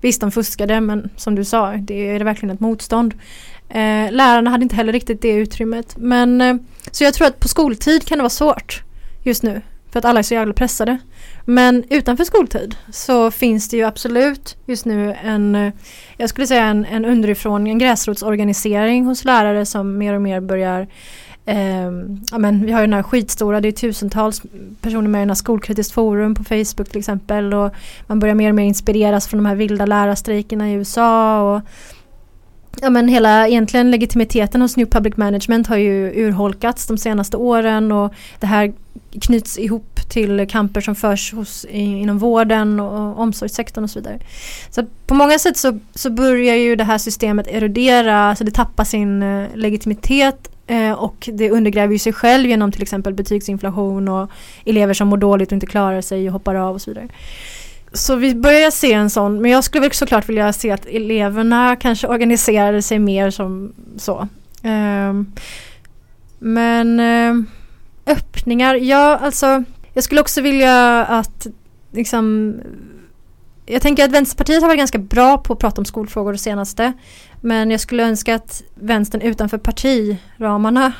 Visst, de fuskade men som du sa, det är verkligen ett motstånd. Eh, lärarna hade inte heller riktigt det utrymmet. Men, eh, så jag tror att på skoltid kan det vara svårt just nu. För att alla är så jävla pressade. Men utanför skoltid så finns det ju absolut just nu en, eh, jag skulle säga en, en underifrån, en gräsrotsorganisering hos lärare som mer och mer börjar Eh, ja, men vi har ju den här skitstora, det är tusentals personer med i den här skolkritiskt forum på Facebook till exempel och man börjar mer och mer inspireras från de här vilda lärarstrejkerna i USA och Ja men hela egentligen legitimiteten hos New Public Management har ju urholkats de senaste åren och det här knyts ihop till kamper som förs hos, inom vården och omsorgssektorn och så vidare. Så på många sätt så, så börjar ju det här systemet erodera, alltså det tappar sin eh, legitimitet eh, och det undergräver ju sig själv genom till exempel betygsinflation och elever som mår dåligt och inte klarar sig och hoppar av och så vidare. Så vi börjar se en sån, men jag skulle väl såklart vilja se att eleverna kanske organiserade sig mer som så. Um, men um, öppningar, ja alltså jag skulle också vilja att liksom jag tänker att Vänsterpartiet har varit ganska bra på att prata om skolfrågor det senaste. Men jag skulle önska att vänstern utanför partiramarna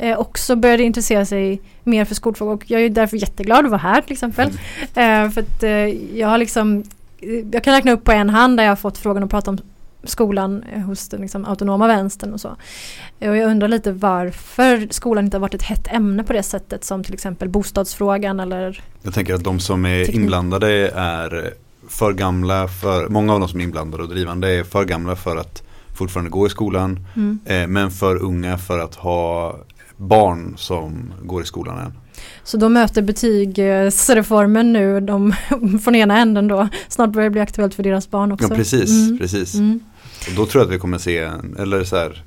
eh, också började intressera sig mer för skolfrågor. Och jag är därför jätteglad att vara här till exempel. Eh, för att eh, jag har liksom jag kan räkna upp på en hand där jag har fått frågan att prata om skolan eh, hos den liksom, autonoma vänstern och så. Eh, Och jag undrar lite varför skolan inte har varit ett hett ämne på det sättet som till exempel bostadsfrågan eller Jag tänker att de som är Teknik. inblandade är för gamla för, många av de som är inblandade och drivande är för gamla för att fortfarande gå i skolan. mm. Eh, men för unga för att ha barn som går i skolan än. Så då möter betygsreformen nu de från ena änden då. Snart börjar det bli aktuellt för deras barn också. Ja precis, Mm. precis. Mm. Och då tror jag att vi kommer se, eller så här,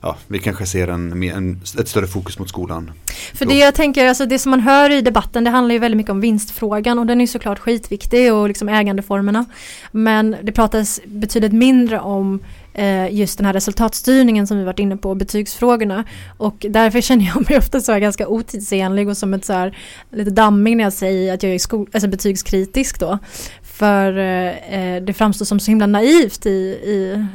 ja vi kanske ser en, en, ett större fokus mot skolan. För det jag tänker, alltså det som man hör i debatten det handlar ju väldigt mycket om vinstfrågan och den är såklart skitviktig och liksom ägandeformerna. Men det pratas betydligt mindre om Eh, just den här resultatstyrningen som vi varit inne på, betygsfrågorna. Och därför känner jag mig ofta så här ganska otidsenlig och som ett så här lite dammig när jag säger att jag är skol- alltså betygskritisk då. För eh, eh, det framstår som så himla naivt i, i,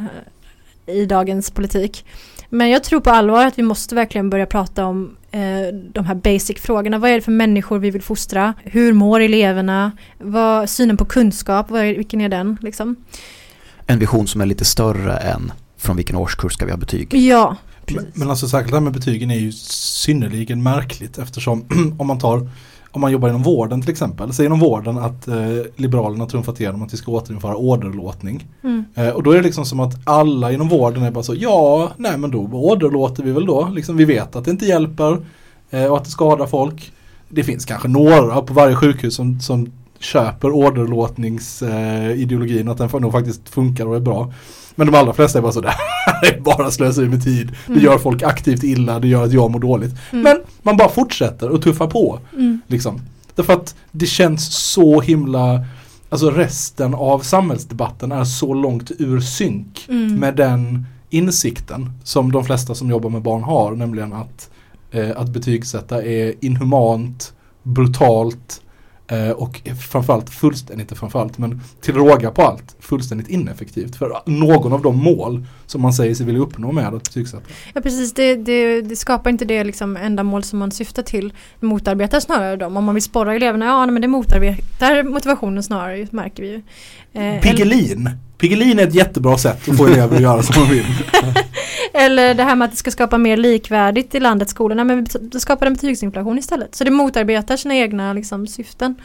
i dagens politik. Men jag tror på allvar att vi måste verkligen börja prata om eh, de här basic-frågorna. Vad är det för människor vi vill fostra? Hur mår eleverna? Vad, synen på kunskap, vad är, vilken är den? Liksom? En vision som är lite större än från vilken årskurs ska vi ha betyg. Ja, Men, precis. men alltså särskilt det här med betygen är ju synnerligen märkligt eftersom om man tar om man jobbar inom vården till exempel, säg inom vården att eh, Liberalerna trumfat igenom att vi ska återinföra åderlåtning. Mm. Eh, och då är det liksom som att alla inom vården är bara så, ja, nej men då åderlåter vi väl då. Liksom, vi vet att det inte hjälper eh, och att det skadar folk. Det finns kanske några på varje sjukhus som, som köper åderlåtningsideologin, att den nog faktiskt funkar och är bra. Men de allra flesta är bara så, det är bara slöseri med tid. Det Mm. gör folk aktivt illa, det gör att jag mår dåligt. Mm. Men man bara fortsätter och tuffar på. Mm. Liksom. Därför att det känns så himla, alltså resten av samhällsdebatten är så långt ur synk Mm. med den insikten som de flesta som jobbar med barn har, nämligen att, eh, att betygsätta är inhumant, brutalt och framförallt fullständigt, inte framförallt, men till råga på allt fullständigt ineffektivt för någon av de mål som man säger sig vilja uppnå med att betygsätta. Ja precis, det, det, det skapar inte det liksom ändamål som man syftar till. Det motarbetar snarare dem. Om man vill sporra eleverna, ja men det motarbetar motivationen snarare, märker vi ju. Eh, Piggelin! Piggelin är ett jättebra sätt att få elever att göra som de vill. Eller det här med att det ska skapa mer likvärdigt i landets skolor. Nej, men det skapar en betygsinflation istället. Så det motarbetar sina egna liksom, syften.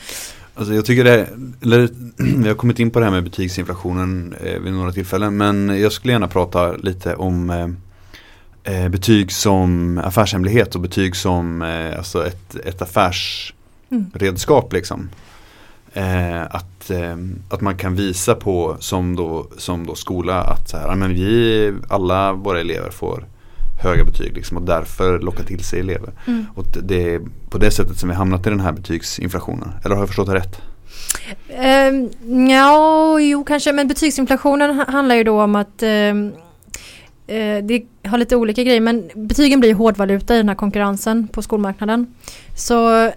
Alltså jag tycker det, eller vi har kommit in på det här med betygsinflationen eh, vid några tillfällen men jag skulle gärna prata lite om eh, eh betyg som affärshemlighet och betyg som eh, alltså ett, ett affärsredskap mm. liksom. Eh, att, eh, att man kan visa på som då, som då skola att så här, men vi, alla våra elever får höga betyg liksom, och därför locka till sig elever. Mm. Och det är på det sättet som vi hamnat i den här betygsinflationen. Eller har jag förstått det rätt? Um, ja, jo kanske, men betygsinflationen handlar ju då om att um, uh, det har lite olika grejer men betygen blir hårdvaluta i den här konkurrensen på skolmarknaden. Så uh,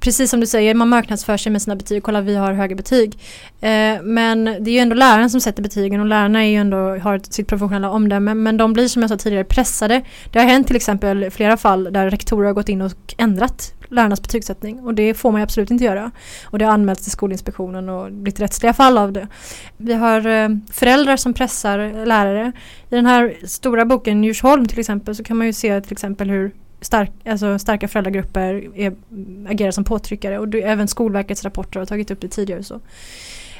precis som du säger, man marknadsför sig med sina betyg. Kolla, vi har höga betyg. Eh, men det är ju ändå läraren som sätter betygen och lärarna är ju ändå, har sitt professionella omdöme. Men de blir som jag sa tidigare pressade. Det har hänt till exempel flera fall där rektorer har gått in och ändrat lärarnas betygssättning. Och det får man ju absolut inte göra. Och det har anmälts till Skolinspektionen och blivit rättsliga fall av det. Vi har eh, föräldrar som pressar lärare. I den här stora boken Djursholm till exempel så kan man ju se till exempel hur stark, alltså starka föräldragrupper är, agerar som påtryckare och det, även Skolverkets rapporter har tagit upp det tidigare. Så.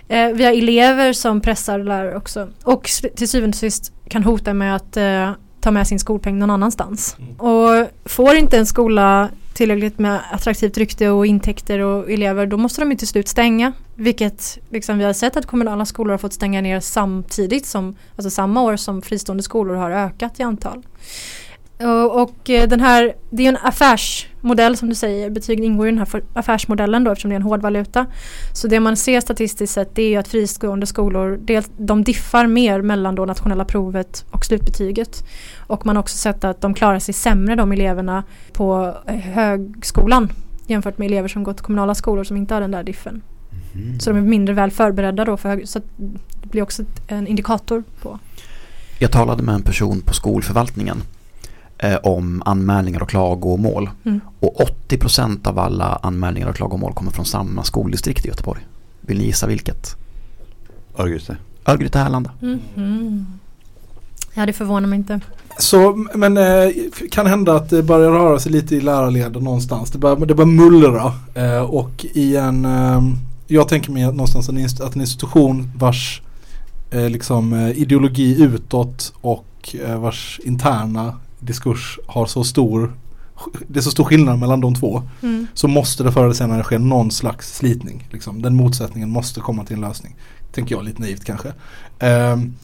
Eh, vi har elever som pressar lärare också och till syvende och sist kan hota med att eh, ta med sin skolpeng någon annanstans. Mm. Och får inte en skola tillräckligt med attraktivt rykte och intäkter och elever då måste de ju till slut stänga. Vilket liksom vi har sett att kommunala skolor har fått stänga ner samtidigt som, alltså samma år som fristående skolor har ökat i antal. Och, och eh, den här, det är en affärsmodell som du säger, betygen ingår i den här affärsmodellen då eftersom det är en hårdvaluta. Så det man ser statistiskt sett det är att fristående skolor, de diffar mer mellan då nationella provet och slutbetyget. Och man har också sett att de klarar sig sämre de eleverna på eh, högskolan jämfört med elever som gått kommunala skolor som inte har den där diffen. Mm. Så de är mindre väl förberedda då för så det blir också en indikator på. Jag talade med en person på skolförvaltningen eh, om anmälningar och klagomål. Mm. Och 80% av alla anmälningar och klagomål kommer från samma skoldistrikt i Göteborg. Vill ni gissa vilket? Örgryte. Örgryte Härlanda. Mm -hmm. Ja det förvånar mig inte. Så men eh, kan hända att det börjar röra sig lite i lärarleden någonstans. Det börjar, det börjar mullra eh, och i en eh, jag tänker mig någonstans en, att en institution vars eh, liksom, eh, ideologi utåt och eh, vars interna diskurs har så stor det är så stor skillnad mellan de två. Mm. Så måste det förr eller senare ske någon slags slitning. Liksom. Den motsättningen måste komma till en lösning. Tänker jag lite naivt kanske. Um,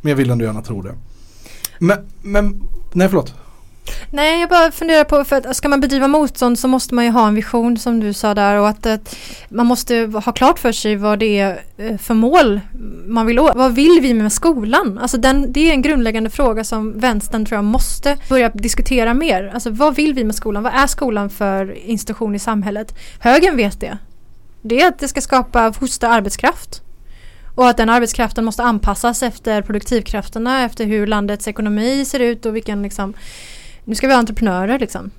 men jag vill ändå gärna tro det. Men, men nej förlåt. Nej, jag bara funderar på, för att ska man bedriva motstånd så måste man ju ha en vision som du sa där och att, att man måste ha klart för sig vad det är eh, för mål man vill åt. Vad vill vi med skolan? Alltså den, det är en grundläggande fråga som vänstern tror jag måste börja diskutera mer. Alltså vad vill vi med skolan? Vad är skolan för institution i samhället? Högern vet det. Det är att det ska skapa, hosta arbetskraft. Och att den arbetskraften måste anpassas efter produktivkrafterna, efter hur landets ekonomi ser ut och vilken liksom nu ska vi ha entreprenörer liksom.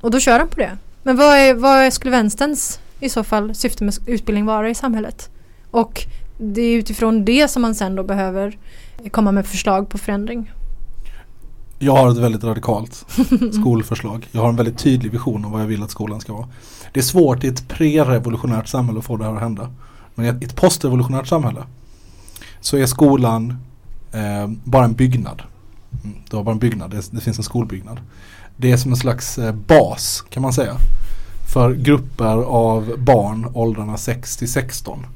Och då kör de på det. Men vad, är, vad skulle vänsterns i så fall syfte med utbildning vara i samhället? Och det är utifrån det som man sen då behöver komma med förslag på förändring. Jag har ett väldigt radikalt skolförslag. Jag har en väldigt tydlig vision om vad jag vill att skolan ska vara. Det är svårt i ett pre-revolutionärt samhälle att få det här att hända. Men i ett postrevolutionärt samhälle så är skolan eh, bara en byggnad. Det var bara en byggnad, det, det, finns en skolbyggnad. Det är som en slags eh, bas kan man säga. För grupper av barn åldrarna 6 till 16.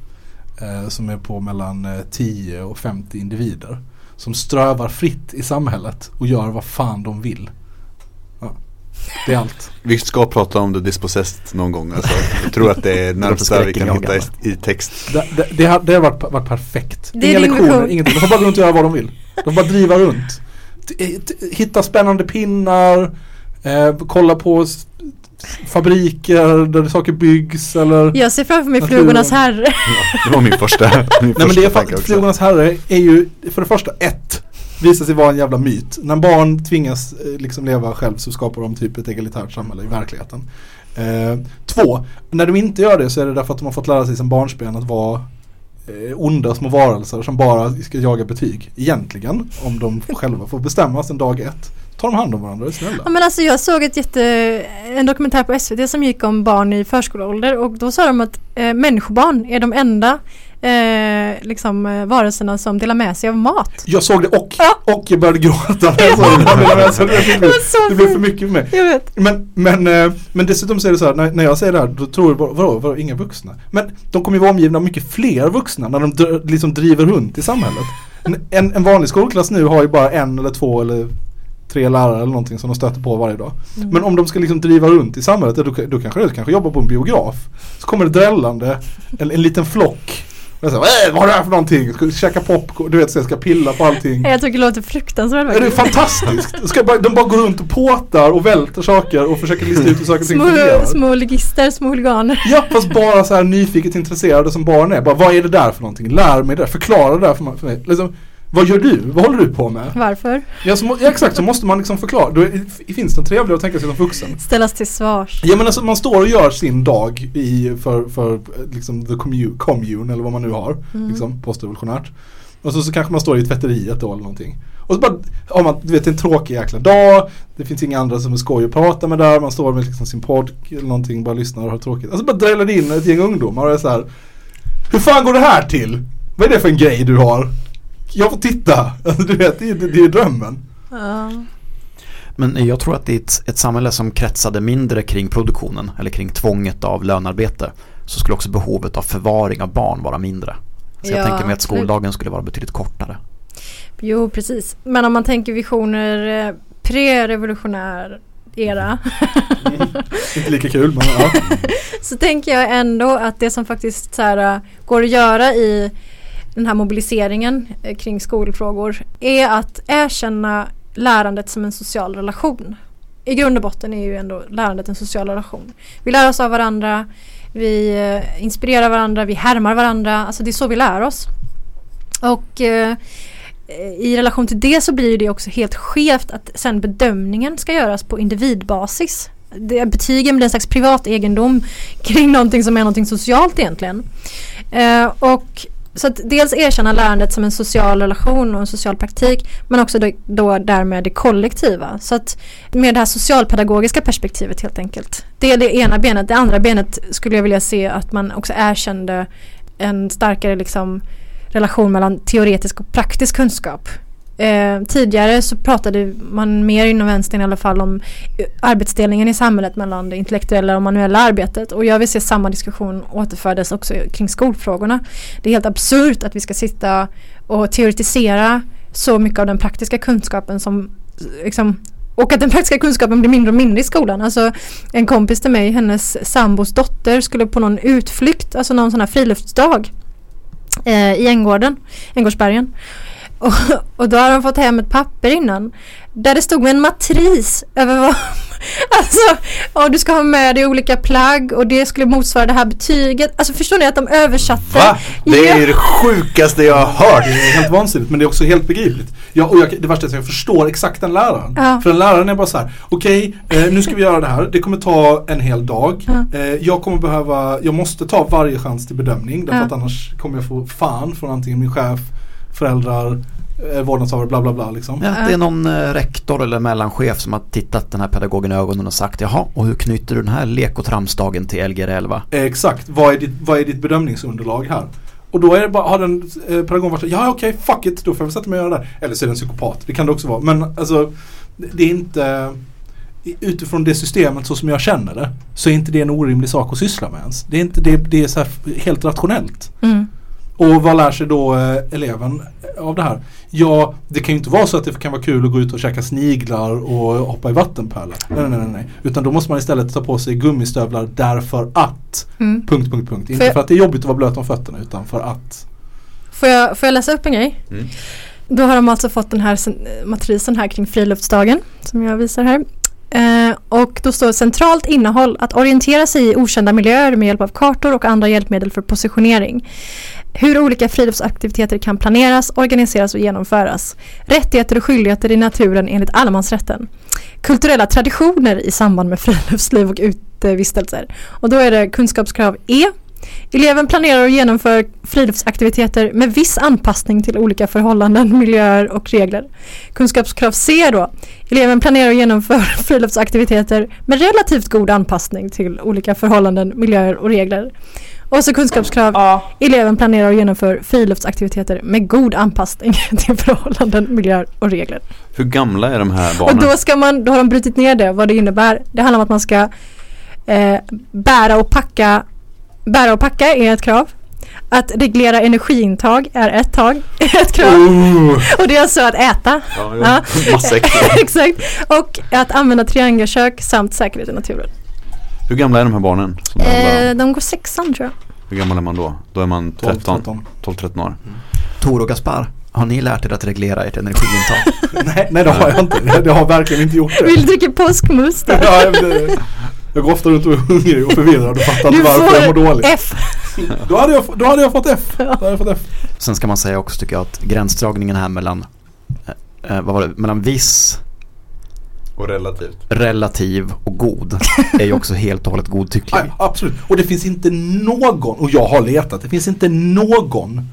Eh, som är på mellan eh, 10 och 50 individer. Som strövar fritt i samhället och gör vad fan de vill. Ja, det är allt. Vi ska prata om det dispossessed någon gång. Alltså. Jag tror att det är närmsta vi kan hitta i, i text. Det, det, det, har, det har varit, varit perfekt. Det Inga lektioner, ingenting. De får bara runt och göra vad de vill. De bara driva runt. T- Hitta spännande pinnar, eh, kolla på fabriker där saker byggs eller Jag ser framför mig Naturen. Flugornas herre. Det var min första, min Nej men första det är tanke faktiskt, också. Flugornas herre är ju för det första ett Visar sig vara en jävla myt. När barn tvingas eh, liksom leva själv så skapar de typ ett egalitärt samhälle i verkligheten. Eh, två, när de inte gör det så är det därför att de har fått lära sig som barnsben att vara eh, Eh, onda små varelser som bara ska jaga betyg. Egentligen, om de själva får bestämma sen dag ett, tar de hand om varandra snälla. Ja, men alltså jag såg ett jätte, en dokumentär på SVT som gick om barn i förskoleålder och då sa de att eh, människobarn är de enda eh, liksom, eh, varelserna som delar med sig av mat. Jag såg det och, Ja. och jag började gråta jag såg det. Det, blev- det för mycket för mig. Jag vet. Men, men, eh, men dessutom så är det så här, när, när jag säger det här då tror du bara, vadå, vadå, inga vuxna? Men de kommer ju vara omgivna av mycket fler vuxna när de liksom driver runt i samhället. En, en, vanlig skolklass nu har ju bara en eller två eller tre lärare eller någonting som de stöter på varje dag. Mm. Men om de ska liksom driva runt i samhället, då, då kanske det kanske jobbar på en biograf. Så kommer det drällande, en, en liten flock. Jag säger, äh, vad är det här för någonting? Ska käka popcorn, du vet så jag ska pilla på allting. Jag tycker det låter fruktansvärt Ja, det är fantastiskt. Ska bara, de bara går runt och påtar och välter saker och försöker lista ut hur saker och ting Små, fungerar. små ligister, små huliganer. Ja, fast bara så här nyfiket intresserade som barn är. Bara, vad är det där för någonting? Lär mig det. Förklara det där. För mig. Liksom, vad gör du? Vad håller du på med? Varför? Ja, så, ja exakt, så måste man liksom förklara. Då är, finns det trevligare att tänka sig som vuxen. Ställas till svars. Ja men alltså man står och gör sin dag i, för, för liksom the commune, commune eller vad man nu har. Mm. Liksom postrevolutionärt. Och så, så kanske man står i tvätteriet då eller någonting. Och så bara har man, du vet en tråkig jäkla dag. Det finns inga andra som är skoj att prata med där. Man står med liksom sin podd eller någonting, bara lyssnar och har tråkigt. Och så bara dräller det in ett gäng ungdomar och är så här. Hur fan går det här till? Vad är det för en grej du har? Jag får titta. Alltså, du vet, det, är- det, det är drömmen. Ja. Men jag tror att i ett, ett samhälle som kretsade mindre kring produktionen eller kring tvånget av lönarbete så skulle också behovet av förvaring av barn vara mindre. Så jag Ja, tänker mig att skoldagen skulle vara betydligt kortare. Jo, precis. Men om man tänker visioner eh, pre-revolutionär era Inte lika kul men ja. så tänker jag ändå att det som faktiskt så här, äh, går att göra i den här mobiliseringen eh, kring skolfrågor är att erkänna lärandet som en social relation. I grund och botten är ju ändå lärandet en social relation. Vi lär oss av varandra, vi eh, inspirerar varandra, vi härmar varandra. Alltså det är så vi lär oss. Och eh, i relation till det så blir det också helt skevt att sen bedömningen ska göras på individbasis. Det, betygen blir en slags privat egendom kring någonting som är någonting socialt egentligen. Eh, och så att dels erkänna lärandet som en social relation och en social praktik men också då, då därmed det kollektiva. Så att med det här socialpedagogiska perspektivet helt enkelt. Det är det ena benet. Det andra benet skulle jag vilja se att man också erkände en starkare liksom relation mellan teoretisk och praktisk kunskap. Eh, tidigare så pratade man mer inom vänstern i alla fall om eh, arbetsdelningen i samhället mellan det intellektuella och manuella arbetet och jag vill se samma diskussion återföras också kring skolfrågorna. Det är helt absurt att vi ska sitta och teoretisera så mycket av den praktiska kunskapen som liksom, och att den praktiska kunskapen blir mindre och mindre i skolan. Alltså en kompis till mig, hennes sambos dotter skulle på någon utflykt, alltså någon sån här friluftsdag eh, i Änggården, Änggårdsbergen. Och, och då har de fått hem ett papper innan där det stod med en matris över vad Alltså, ja, du ska ha med dig olika plagg och det skulle motsvara det här betyget. Alltså förstår ni att de översatte? Va? Det är Ja. det sjukaste jag har hört. Det är helt vansinnigt men det är också helt begripligt. Ja, och jag, det värsta är att jag förstår exakt den läraren. Ja. För den läraren är bara så här: okej eh, nu ska vi göra det här. Det kommer ta en hel dag. Ja. Eh, jag kommer behöva, jag måste ta varje chans till bedömning. Därför Ja. att annars kommer jag få fan från antingen min chef, föräldrar, eh, vårdnadshavare, bla bla bla liksom. Ja, det är någon eh, rektor eller mellanchef som har tittat den här pedagogen i ögonen och sagt jaha, och hur knyter du den här lek och tramsdagen till Lgr 11? Eh, exakt, vad är, ditt, vad är ditt bedömningsunderlag här? Och då är det bara, har den eh, pedagogen varit så ja okej fuck it, då får jag väl sätta mig och göra det. Eller så är det en psykopat, det kan det också vara. Men alltså, det det är inte, utifrån det systemet så som jag känner det, så är inte det en orimlig sak att syssla med ens. Det är inte, det, det är så här helt rationellt. Mm. Och vad lär sig då eh, eleven av det här? Ja, det kan ju inte vara så att det kan vara kul att gå ut och käka sniglar och hoppa i vattenpölar. Nej, nej, nej, nej. Utan då måste man istället ta på sig gummistövlar därför att Mm. Punkt, punkt, punkt. Inte För- för att det är jobbigt att vara blöt om fötterna utan för att Får, jag, får jag läsa upp en grej? Mm. Då har de alltså fått den här sen- matrisen här kring friluftsdagen som jag visar här. Eh, och då står centralt innehåll att orientera sig i okända miljöer med hjälp av kartor och andra hjälpmedel för positionering. Hur olika friluftsaktiviteter kan planeras, organiseras och genomföras. Rättigheter och skyldigheter i naturen enligt allemansrätten. Kulturella traditioner i samband med friluftsliv och utevistelser. Och då är det kunskapskrav E. Eleven planerar och genomför friluftsaktiviteter med viss anpassning till olika förhållanden, miljöer och regler. Kunskapskrav C då. Eleven planerar och genomför friluftsaktiviteter med relativt god anpassning till olika förhållanden, miljöer och regler. Och så kunskapskrav Ja. Eleven planerar och genomför friluftsaktiviteter med god anpassning till förhållanden, miljöer och regler. Hur gamla är de här barnen? Och då, ska man, då har de brutit ner det, vad det innebär. Det handlar om att man ska eh, bära och packa. Bära och packa är ett krav. Att reglera energiintag är ett tag, ett krav. Och det är alltså att äta. Ja, Ja. Exakt. Och att använda triangelkök samt säkerhet i naturen. Hur gamla är de här barnen? Det? Eh, de går sexan tror jag. Hur gammal är man då? Då är man 12, 13, 13. 12-13 år. Tor och Gaspar, har ni lärt er att reglera ert energiintag? nej, nej det har jag inte. Jag, jag har verkligen inte gjort det. Vill du dricka påskmust? Ja, det, jag går ofta runt och är hungrig och förvirrad och fattar Du inte varför jag mår får dåligt. F. Då hade, jag, då hade jag fått F. Då hade jag fått F. Sen ska man säga också tycker jag att gränsdragningen här mellan, eh, vad var det, mellan viss, Och relativt. relativ och god är ju också helt och hållet godtycklig. Nej, absolut. Och det finns inte någon, och jag har letat, det finns inte någon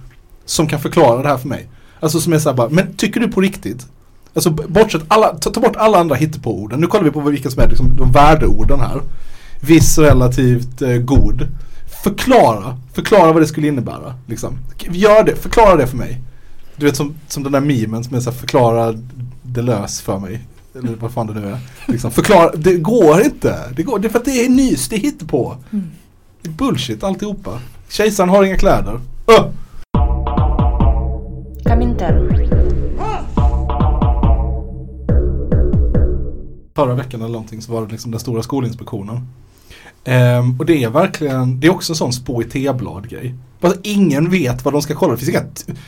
som kan förklara det här för mig. Alltså som är såhär bara, men tycker du på riktigt? Alltså bortsett alla, ta, ta bort alla andra hittepåorden. Nu kollar vi på vilka som är liksom, de värdeorden här. Viss, relativt, eh, god. Förklara, förklara vad det skulle innebära. Liksom. Gör det, förklara det för mig. Du vet som, som den där memen som är såhär, förklara det lös för mig. Eller vad fan det nu är. Liksom, förklara, det går inte. Det, går, det är för att det är nys, det är hittepå. Det är bullshit alltihopa. Kejsaren har inga kläder. Öh! Förra veckan eller någonting så var det liksom den stora skolinspektionen. Um, och det är verkligen, det är också en sån spå i teblad grej. Alltså, ingen vet vad de ska kolla. Det, finns inga,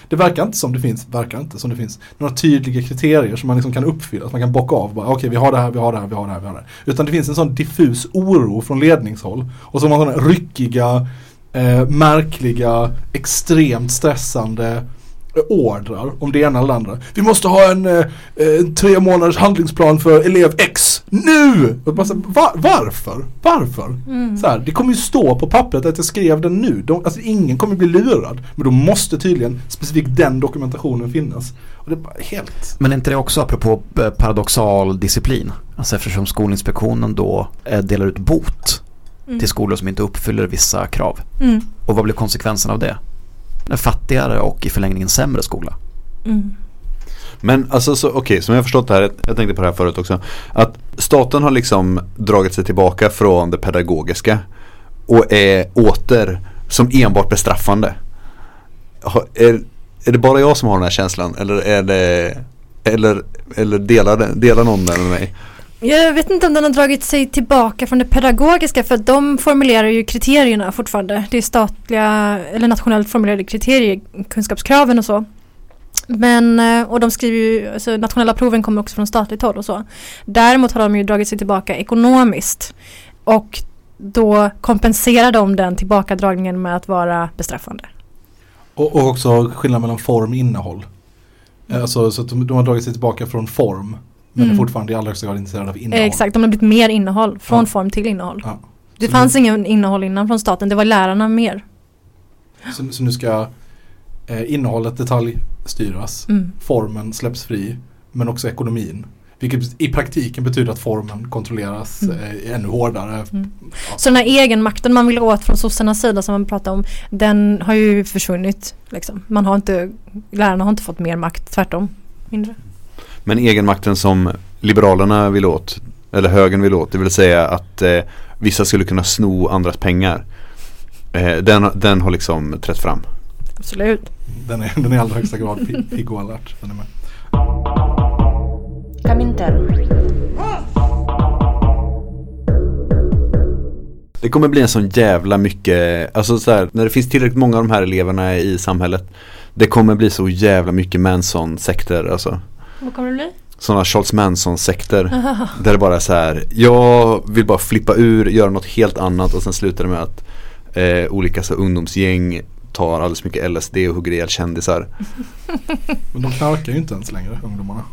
det verkar inte som det finns, verkar inte som det finns några tydliga kriterier som man liksom kan uppfylla. Att man kan bocka av. bara, Okej, vi har det här, vi har det här, vi har det här, vi har det här. Utan det finns en sån diffus oro från ledningshåll. Och så har man sådana ryckiga, eh, märkliga, extremt stressande ordrar om det ena eller det andra. Vi måste ha en, eh, en tre månaders handlingsplan för elev X nu! Och bara så, här, va, varför? Varför? Så här, det kommer ju stå på pappret att jag skrev den nu. De, alltså ingen kommer bli lurad. Men då måste tydligen specifikt den dokumentationen finnas. Och det är helt... Men är inte det också apropå eh, paradoxal disciplin? Alltså eftersom Skolinspektionen då eh, delar ut bot till skolor som inte uppfyller vissa krav. Mm. Och vad blir konsekvensen av det? En fattigare och i förlängningen sämre skola. Mm. Men alltså så, okej, som jag har förstått det här, jag tänkte på det här förut också. Att staten har liksom dragit sig tillbaka från det pedagogiska och är åter som enbart bestraffande. Har- Är, är det bara jag som har den här känslan eller är det eller, eller delar, delar någon den med mig? Jag vet inte om den har dragit sig tillbaka från det pedagogiska för de formulerar ju kriterierna fortfarande. Det är statliga eller nationellt formulerade kriterier, kunskapskraven och så. Men, eh, och de skriver ju, alltså nationella proven kommer också från statligt håll och så. Däremot har de ju dragit sig tillbaka ekonomiskt. Och då kompenserar de den tillbakadragningen med att vara bestraffande. Och, och också skillnad mellan form och innehåll. Eh, alltså, så att de, de har dragit sig tillbaka från form. Men Mm. är fortfarande i allra högsta grad intresserade av innehåll. Eh, Exakt, de har blivit mer innehåll, från Ja. form till innehåll. Ja. Det Så fanns nu- ingen innehåll innan från staten, det var lärarna mer. Så, så nu ska eh, innehållet detaljstyras. Mm. Formen släpps fri. Men också ekonomin. Vilket i praktiken betyder att formen kontrolleras Mm. eh, ännu hårdare. Mm. Så den här egenmakten man vill åt från sossarnas sida som man pratar om, den har ju försvunnit. Liksom. Man har inte, lärarna har inte fått mer makt, tvärtom. Mindre. Men egenmakten som Liberalerna vill åt, eller högern vill åt, det vill säga att eh, vissa skulle kunna sno andras pengar. Eh, den, den har liksom trätt fram. Absolut. Den är, den är i allra högsta grad pi- pigg och alert. Den är med. Kamintern. Det kommer bli en sån jävla mycket, alltså så här, när det finns tillräckligt många av de här eleverna i samhället Det kommer bli så jävla mycket Manson-sekter alltså. Vad kommer det bli? Sådana Charles Manson-sekter. Där det bara är så här, jag vill bara flippa ur, göra något helt annat och sen slutar det med att eh, olika så, ungdomsgäng tar alldeles mycket LSD och hugger ihjäl kändisar. Men de knarkar ju inte ens längre, ungdomarna.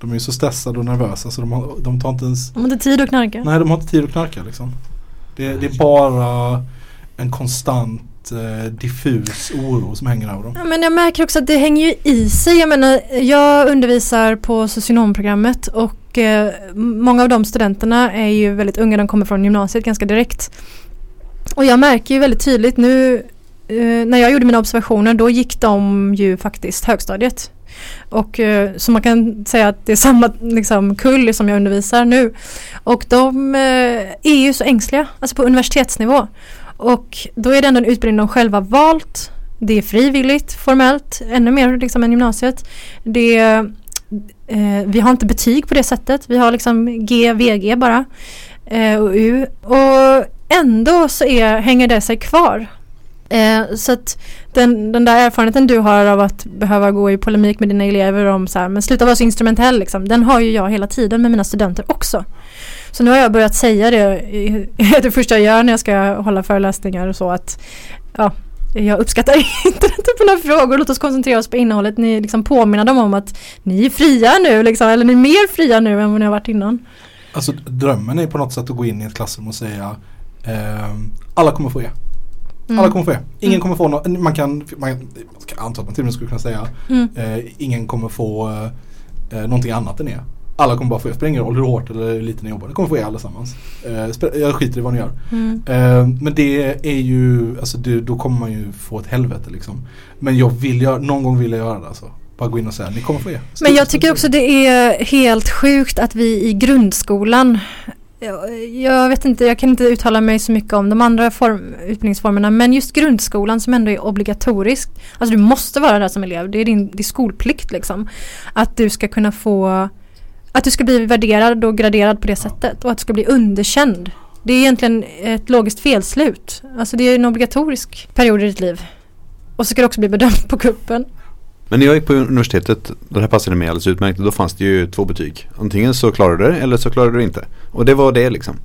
De är ju så stressade och nervösa så de, har, de tar inte ens De har inte tid att knarka. Nej, de har inte tid att knarka liksom. Det, det är bara en konstant eh, diffus oro som hänger över dem. Ja, men jag märker också att det hänger ju i sig. Jag menar, jag undervisar på socionomprogrammet och eh, många av de studenterna är ju väldigt unga. De kommer från gymnasiet ganska direkt. Och jag märker ju väldigt tydligt nu eh, när jag gjorde mina observationer då gick de ju faktiskt högstadiet. Och eh, så man kan säga att det är samma liksom, kull som jag undervisar nu. Och de eh, är ju så ängsliga, alltså på universitetsnivå. Och då är det ändå en utbildning de själva valt. Det är frivilligt formellt, ännu mer liksom än gymnasiet. Det, eh, vi har inte betyg på det sättet. Vi har liksom G, VG bara. Eh, och U. Och ändå så är, hänger det sig kvar. Eh, så att den, den där erfarenheten du har av att behöva gå i polemik med dina elever om så här, men sluta vara så instrumentell liksom, den har ju jag hela tiden med mina studenter också. Så nu har jag börjat säga det, det första jag gör när jag ska hålla föreläsningar och så att ja, jag uppskattar inte den typen av frågor, låt oss koncentrera oss på innehållet. Ni liksom påminner dem om att ni är fria nu liksom, eller ni är mer fria nu än vad ni har varit innan. Alltså drömmen är på något sätt att gå in i ett klassrum och säga ehm, alla kommer få E. Mm. Alla kommer få E. Ingen Mm. kommer få något, man kan, man kan anta att man till och med skulle kunna säga Mm. eh, ingen kommer få eh, någonting annat än E. Alla kommer bara få E. Spelar ingen roll hur hårt eller lite ni jobbar. Ni kommer få E allesammans. Eh, jag skiter i vad ni gör. Mm. Eh, men det är ju, alltså det, då kommer man ju få ett helvete liksom. Men jag vill göra, någon gång vill jag göra det alltså. Bara gå in och säga, ni kommer få E. Men jag tycker också det är helt sjukt att vi i grundskolan jag, jag vet inte, jag kan inte uttala mig så mycket om de andra form, utbildningsformerna men just grundskolan som ändå är obligatorisk. Alltså du måste vara där som elev, det är din, din skolplikt liksom. Att du ska kunna få att du ska bli värderad och graderad på det sättet och att du ska bli underkänd. Det är egentligen ett logiskt felslut. Alltså det är en obligatorisk period i ditt liv. Och så ska du också bli bedömd på kuppen. Men när jag gick på universitetet, det här passade mig alldeles utmärkt, då fanns det ju två betyg. Antingen så klarade du det eller så klarade du det inte. Och det var det liksom.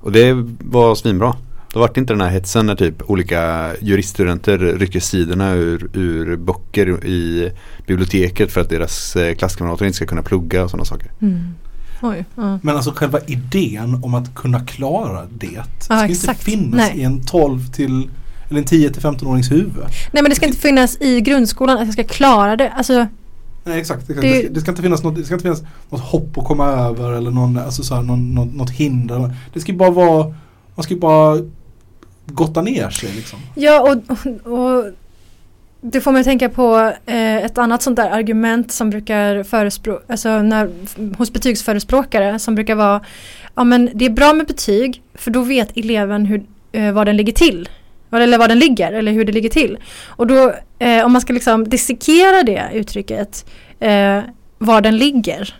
Och det var svinbra. Då var det inte den här hetsen när typ olika juriststudenter rycker sidorna ur, ur böcker i biblioteket för att deras eh, klasskamrater inte ska kunna plugga och sådana saker. Mm. Oj. Ja. Men alltså själva idén om att kunna klara det Ja, ska exakt. inte finnas Nej. i en 12 till eller en 10 till 15-årings huvud. Nej men det ska inte finnas i grundskolan att jag ska klara det. Alltså, Nej exakt, exakt. Det- Det, ska, det ska inte finnas något, det ska inte finnas något hopp att komma över eller någon, alltså så här, någon, något, något hinder. Det ska bara vara, man ska bara gotta ner sig liksom. ja och, och, och det får mig att tänka på eh, ett annat sånt där argument som brukar förespråka, alltså när, hos betygsförespråkare som brukar vara ja men det är bra med betyg för då vet eleven hur, eh, var den ligger till. Eller var den ligger eller hur det ligger till. Och då eh, om man ska liksom dissekera det uttrycket eh, var den ligger.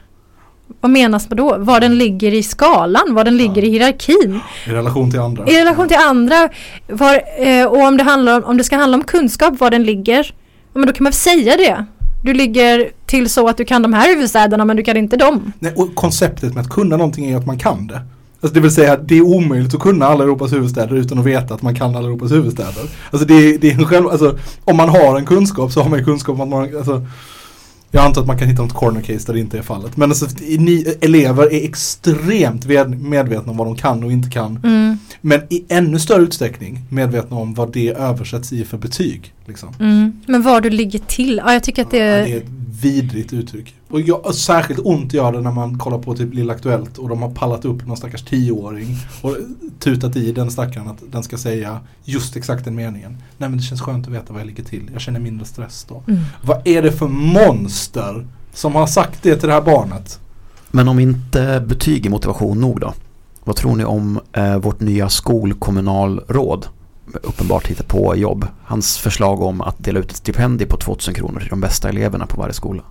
Vad menas med då? Var den ligger i skalan? Var den ligger i hierarkin? I relation till andra. I relation till andra. Var, eh, och om det, handlar om, om det ska handla om kunskap, var den ligger. ja, Men då kan man säga det. Du ligger till så att du kan de här huvudstäderna men du kan inte dem. Nej, och konceptet med att kunna någonting är att man kan det. Alltså det vill säga det är omöjligt att kunna alla Europas huvudstäder utan att veta att man kan alla Europas huvudstäder. Alltså det är, det är en själv, alltså om man har en kunskap så har man ju kunskap om att man, alltså jag antar att man kan hitta något corner case där det inte är fallet. Men alltså, ni, elever är extremt medvetna om vad de kan och inte kan. Mm, Men i ännu större utsträckning medvetna om vad det översätts i för betyg. Liksom. mm. Men var du ligger till. Ja, jag tycker att det Ja, är... det är ett vidrigt uttryck. Och jag, särskilt ont gör det när man kollar på typ Lilla Aktuellt och de har pallat upp någon stackars tioåring och tutat i den stackaren att den ska säga just exakt den meningen. Nej men det känns skönt att veta vad jag ligger till. Jag känner mindre stress då. Mm. Vad är det för monster som har sagt det till det här barnet? Men om inte betyg är motivation nog då? Vad tror ni om eh, vårt nya skolkommunalråd? Uppenbart hittar på jobb. Hans förslag om att dela ut ett stipendium på 2000 kronor till de bästa eleverna på varje skola.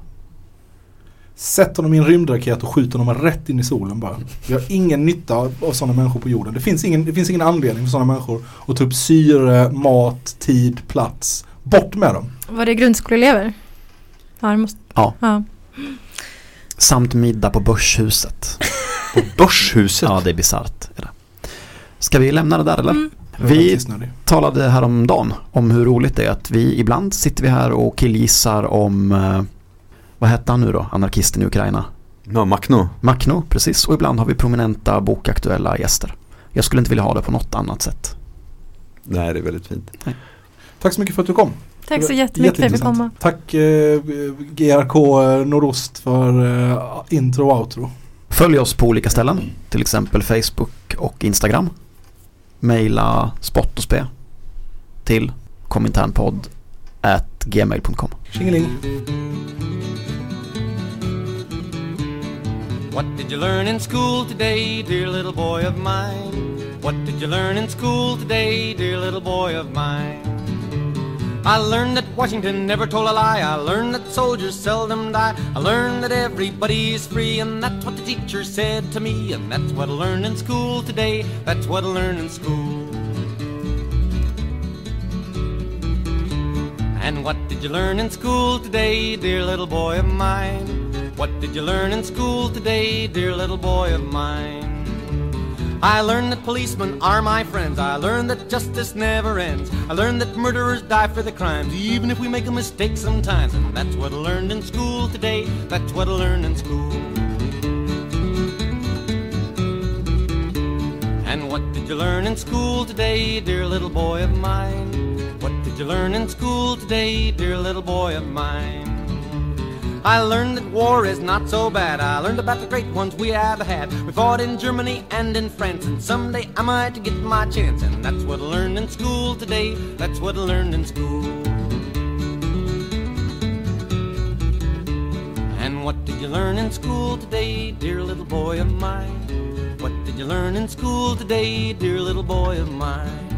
Sätt honom i en rymdraket och skjut honom rätt in i solen bara. Vi har ingen nytta av, sådana människor på jorden. Det finns, ingen, det finns ingen anledning för sådana människor att ta upp syre, mat, tid, plats Bort med dem. Var det grundskoleelever? Ja, det måste... Ja. ja. Samt middag på Börshuset. På Börshuset? Ja, det är bisarrt. Ska vi lämna det där eller? Mm. Vi talade häromdagen om hur roligt det är att vi ibland sitter vi här och killgissar om eh, vad hette han nu då, anarkisten i Ukraina? Ja, Macno. Macno, precis. Och ibland har vi prominenta bokaktuella gäster. Jag skulle inte vilja ha det på något annat sätt. Nej, det är väldigt fint. Tack så mycket för att du kom. Tack så jättemycket för att jätteintressant. komma. Tack eh, GRK Nordost för eh, intro och outro. Följ oss på olika ställen, till exempel Facebook och Instagram. Maila spott och spe till kominternpodd at gmail.com. Tjingeling. What did you learn in school today, dear little boy of mine? What did you learn in school today, dear little boy of mine? I learned that Washington never told a lie. I learned that soldiers seldom die. I learned that everybody's free, and that's what the teacher said to me. And that's what I learned in school today. That's what I learned in school. And what did you learn in school today, dear little boy of mine? What did you learn in school today, dear little boy of mine? I learned that policemen are my friends. I learned that justice never ends. I learned that murderers die for the crimes, even if we make a mistake sometimes. And that's what I learned in school today. That's what I learned in school. And what did you learn in school today, dear little boy of mine? Did you learn in school today, dear little boy of mine? I learned that war is not so bad. I learned about the great ones we have had. We fought in Germany and in France, and someday I might get my chance. And that's what I learned in school today. That's what I learned in school. And what did you learn in school today, dear little boy of mine? What did you learn in school today, dear little boy of mine?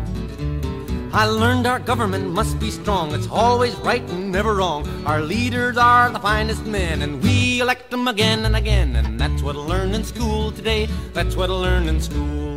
I learned our government must be strong. It's always right and never wrong. Our leaders are the finest men, and we elect them again and again. And that's what I learned in school today. That's what I learned in school.